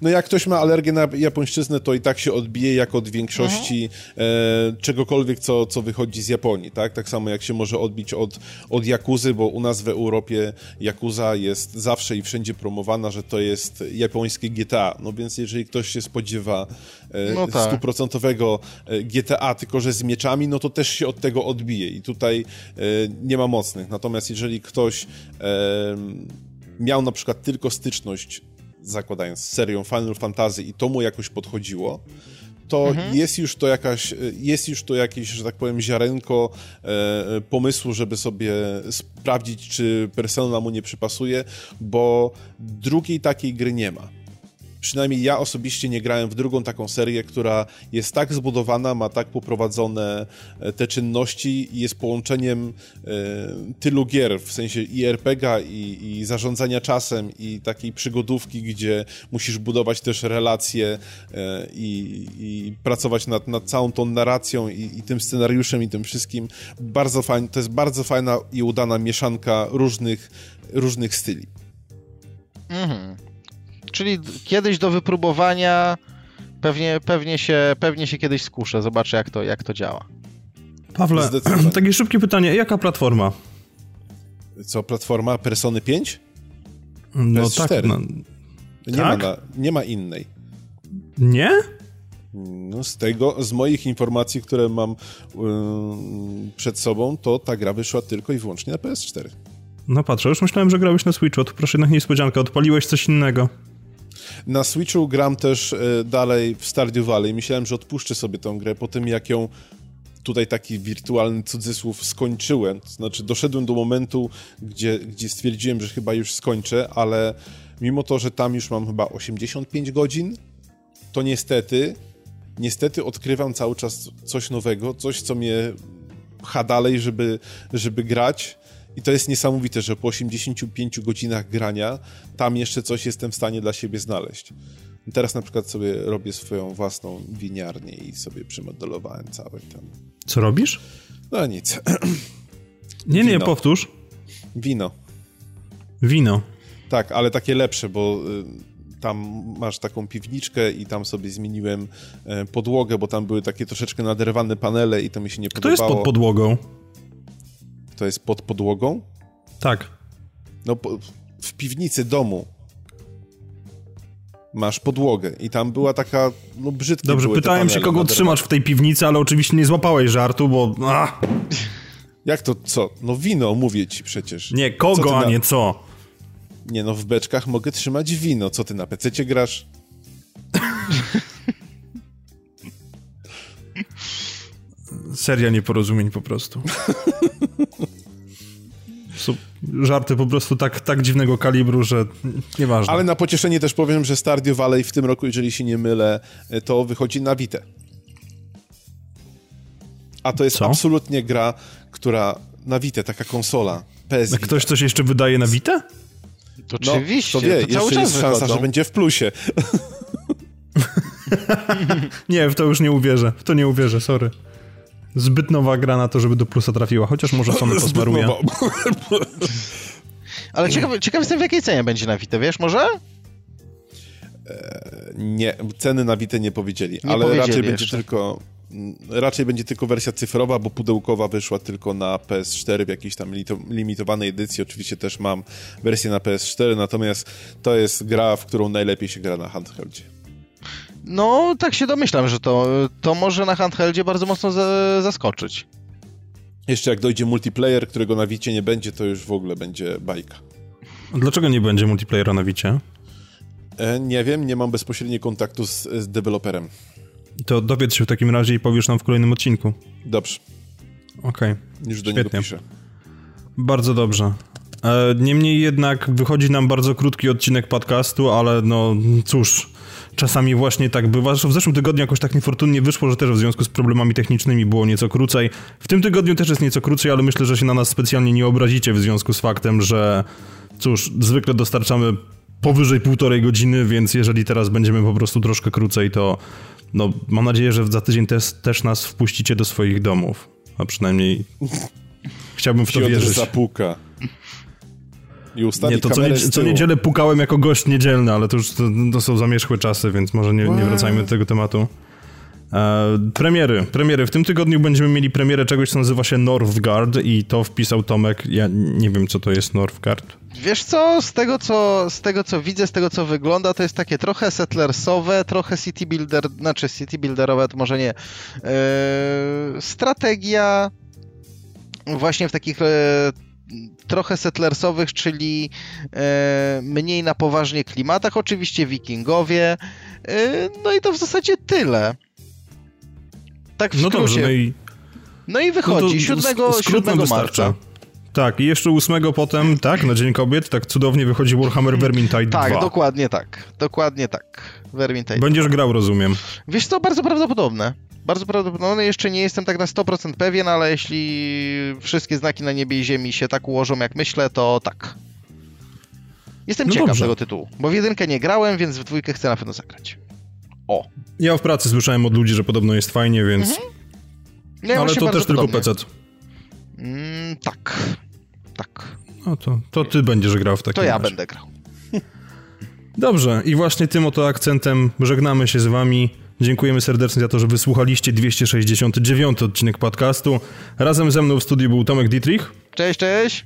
No jak ktoś ma alergię na japońszczyznę, to i tak się odbije jak od większości mhm. e, czegokolwiek, co, co wychodzi z Japonii, tak? Tak samo jak się może odbić od, od Jakuzy, bo u nas w Europie Jakuza jest zawsze i wszędzie promowana, że to jest japońskie GTA. No więc jeżeli ktoś się spodziewa e, no tak. stuprocentowego e, GTA, tylko że z mieczami, no to też się od tego odbije i tutaj e, nie ma mocnych. Natomiast jeżeli ktoś e, miał na przykład tylko styczność zakładając serią Final Fantasy i to mu jakoś podchodziło, to mhm. jest już to jakaś, jest już to jakieś, że tak powiem, ziarenko e, pomysłu, żeby sobie sprawdzić, czy persona mu nie przypasuje, bo drugiej takiej gry nie ma przynajmniej ja osobiście nie grałem w drugą taką serię, która jest tak zbudowana, ma tak poprowadzone e, te czynności i jest połączeniem e, tylu gier, w sensie i RPGa, i, i zarządzania czasem, i takiej przygodówki, gdzie musisz budować też relacje e, i, i pracować nad, nad całą tą narracją i, i tym scenariuszem i tym wszystkim. Bardzo fajnie, to jest bardzo fajna i udana mieszanka różnych, różnych styli. Mhm. Czyli kiedyś do wypróbowania pewnie, pewnie, się, pewnie się kiedyś skuszę, zobaczę jak to, jak to działa. Pawle, takie szybkie pytanie, jaka platforma? Co, platforma Persony 5? No PS4. tak. No, nie, tak? Ma na, nie ma innej. Nie? No z tego, z moich informacji, które mam yy, przed sobą, to ta gra wyszła tylko i wyłącznie na PS4. No patrzę, już myślałem, że grałeś na Switchu, to proszę jednak niespodzianka, odpaliłeś coś innego. Na Switchu gram też e, dalej w Stardew Valley. Myślałem, że odpuszczę sobie tę grę po tym, jak ją tutaj taki wirtualny cudzysłów skończyłem. Znaczy doszedłem do momentu, gdzie, gdzie stwierdziłem, że chyba już skończę, ale mimo to, że tam już mam chyba 85 godzin, to niestety, niestety odkrywam cały czas coś nowego, coś, co mnie pcha dalej, żeby, żeby grać i to jest niesamowite, że po 85 godzinach grania tam jeszcze coś jestem w stanie dla siebie znaleźć. Teraz na przykład sobie robię swoją własną winiarnię i sobie przymodelowałem cały ten. Co robisz? No nic. Nie, nie, powtórz. Wino. Wino. Tak, ale takie lepsze, bo y, tam masz taką piwniczkę i tam sobie zmieniłem e, podłogę, bo tam były takie troszeczkę naderwane panele i to mi się nie Kto podobało. Kto jest pod podłogą? To jest pod podłogą? Tak. No, w piwnicy domu. masz podłogę i tam była taka, no brzydkie Dobrze, pytałem się, kogo na trzymasz w tej piwnicy, ale oczywiście nie złapałeś żartu, bo... Ach, Jak to co? No wino, mówię ci przecież. nie, kogo, ty a na- nie co. Nie no, w beczkach mogę trzymać wino. Co ty na PC grasz? Seria nieporozumień po prostu. Żarty po prostu tak, tak dziwnego kalibru, że nieważne. Ale na pocieszenie też powiem, że Stardew Valley w tym roku, jeżeli się nie mylę, to wychodzi na Vita. A to jest Co? absolutnie gra, która na Vita, taka konsola, PS. Ktoś coś jeszcze wydaje na Witę? To No, oczywiście, to wie, to cały jeszcze czas jest szansa, wychodzą. że będzie w plusie. Nie, w to już nie uwierzę. W to nie uwierzę, sorry. Zbyt nowa gra na to, żeby do plusa trafiła, chociaż może Sony Zbyt posmaruje. nowo. Ale ciekawy, ciekawy jestem, w jakiej cenie będzie na Vita, wiesz, może? Nie, ceny na Vita nie powiedzieli, Nie ale powiedzieli raczej będzie jeszcze. tylko mm, raczej będzie tylko wersja cyfrowa, bo pudełkowa wyszła tylko na PS4 w jakiejś tam limitowanej edycji. Oczywiście też mam wersję na PS4, natomiast to jest gra, w którą najlepiej się gra na handheldzie. No, tak się domyślam, że to, to może na handheldzie bardzo mocno za, zaskoczyć. Jeszcze jak dojdzie multiplayer, którego na Vicie nie będzie, to już w ogóle będzie bajka. Dlaczego nie będzie multiplayera na Wicie? E, nie wiem, nie mam bezpośredniego kontaktu z, z deweloperem. To dowiedz się w takim razie i powiesz nam w kolejnym odcinku. Dobrze, Okej, już do Świetnie. niego piszę. bardzo dobrze. E, Niemniej jednak wychodzi nam bardzo krótki odcinek podcastu, ale no cóż, czasami właśnie tak bywa. Zresztą w zeszłym tygodniu jakoś tak niefortunnie wyszło, że też w związku z problemami technicznymi było nieco krócej. W tym tygodniu też jest nieco krócej, ale myślę, że się na nas specjalnie nie obrazicie w związku z faktem, że cóż, zwykle dostarczamy powyżej półtorej godziny, więc jeżeli teraz będziemy po prostu troszkę krócej, to no, mam nadzieję, że za tydzień też, też nas wpuścicie do swoich domów. A przynajmniej chciałbym w to Piotr wierzyć. zapuka. I ustawi Nie, to co, nie, co niedzielę pukałem jako gość niedzielny, ale to już to, to są zamierzchłe czasy, więc może nie, nie wracajmy do tego tematu. E, premiery. Premiery. W tym tygodniu będziemy mieli premierę czegoś, co nazywa się Northgard i to wpisał Tomek. Ja nie wiem, co to jest Northgard. Wiesz co, z tego co, z tego co widzę, z tego co wygląda, to jest takie trochę settlersowe, trochę city builder, znaczy city builderowe to może nie. Eee, strategia właśnie w takich e, trochę settlersowych, czyli e, mniej na poważnie klimatach, oczywiście wikingowie. E, no i to w zasadzie tyle. Tak w No dobrze, no i No i no wychodzi to 7, sk- skrót 7 nam wystarcza. marca. Tak, i jeszcze 8 potem, tak, na Dzień Kobiet, tak cudownie wychodzi Warhammer Vermintide Tak, 2. dokładnie tak. Dokładnie tak. Vermintide. Będziesz grał, rozumiem. Wiesz co, bardzo prawdopodobne. Bardzo prawdopodobne. Jeszcze nie jestem tak na 100% pewien, ale jeśli wszystkie znaki na niebie i ziemi się tak ułożą, jak myślę, to tak. Jestem No ciekaw dobrze. tego tytułu, bo w jedynkę nie grałem, więc w dwójkę chcę na pewno zagrać. O. Ja w pracy słyszałem od ludzi, że podobno jest fajnie, więc... Mhm. Nie, ale to też tylko. PC. Mm, tak. Tak. No to, to ty będziesz grał w takim To ja razie. będę grał. Dobrze, i właśnie tym oto akcentem żegnamy się z wami. Dziękujemy serdecznie za to, że wysłuchaliście 269 odcinek podcastu. Razem ze mną w studiu był Tomek Dietrich Cześć, cześć.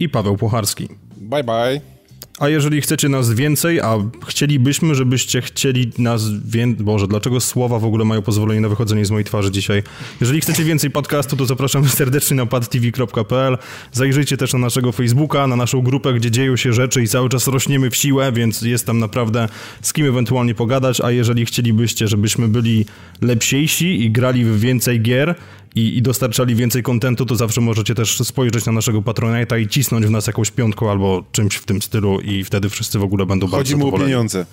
i Paweł Pocharski. Bye bye. A jeżeli chcecie nas więcej, a chcielibyśmy, żebyście chcieli nas więcej... Boże, dlaczego słowa w ogóle mają pozwolenie na wychodzenie z mojej twarzy dzisiaj? Jeżeli chcecie więcej podcastu, to zapraszamy serdecznie na padtv.pl. Zajrzyjcie też na naszego Facebooka, na naszą grupę, gdzie dzieją się rzeczy i cały czas rośniemy w siłę, więc jest tam naprawdę z kim ewentualnie pogadać, a jeżeli chcielibyście, żebyśmy byli lepsiejsi i grali w więcej gier, i, i dostarczali więcej kontentu, to zawsze możecie też spojrzeć na naszego Patronite'a i cisnąć w nas jakąś piątką albo czymś w tym stylu i wtedy wszyscy w ogóle będą Chodzi bardzo mu o pieniądze.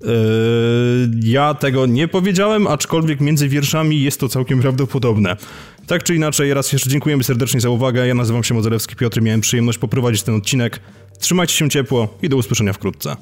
Yy, ja tego nie powiedziałem, aczkolwiek między wierszami jest to całkiem prawdopodobne. Tak czy inaczej, raz jeszcze dziękujemy serdecznie za uwagę. Ja nazywam się Modzelewski Piotr i miałem przyjemność poprowadzić ten odcinek. Trzymajcie się ciepło i do usłyszenia wkrótce.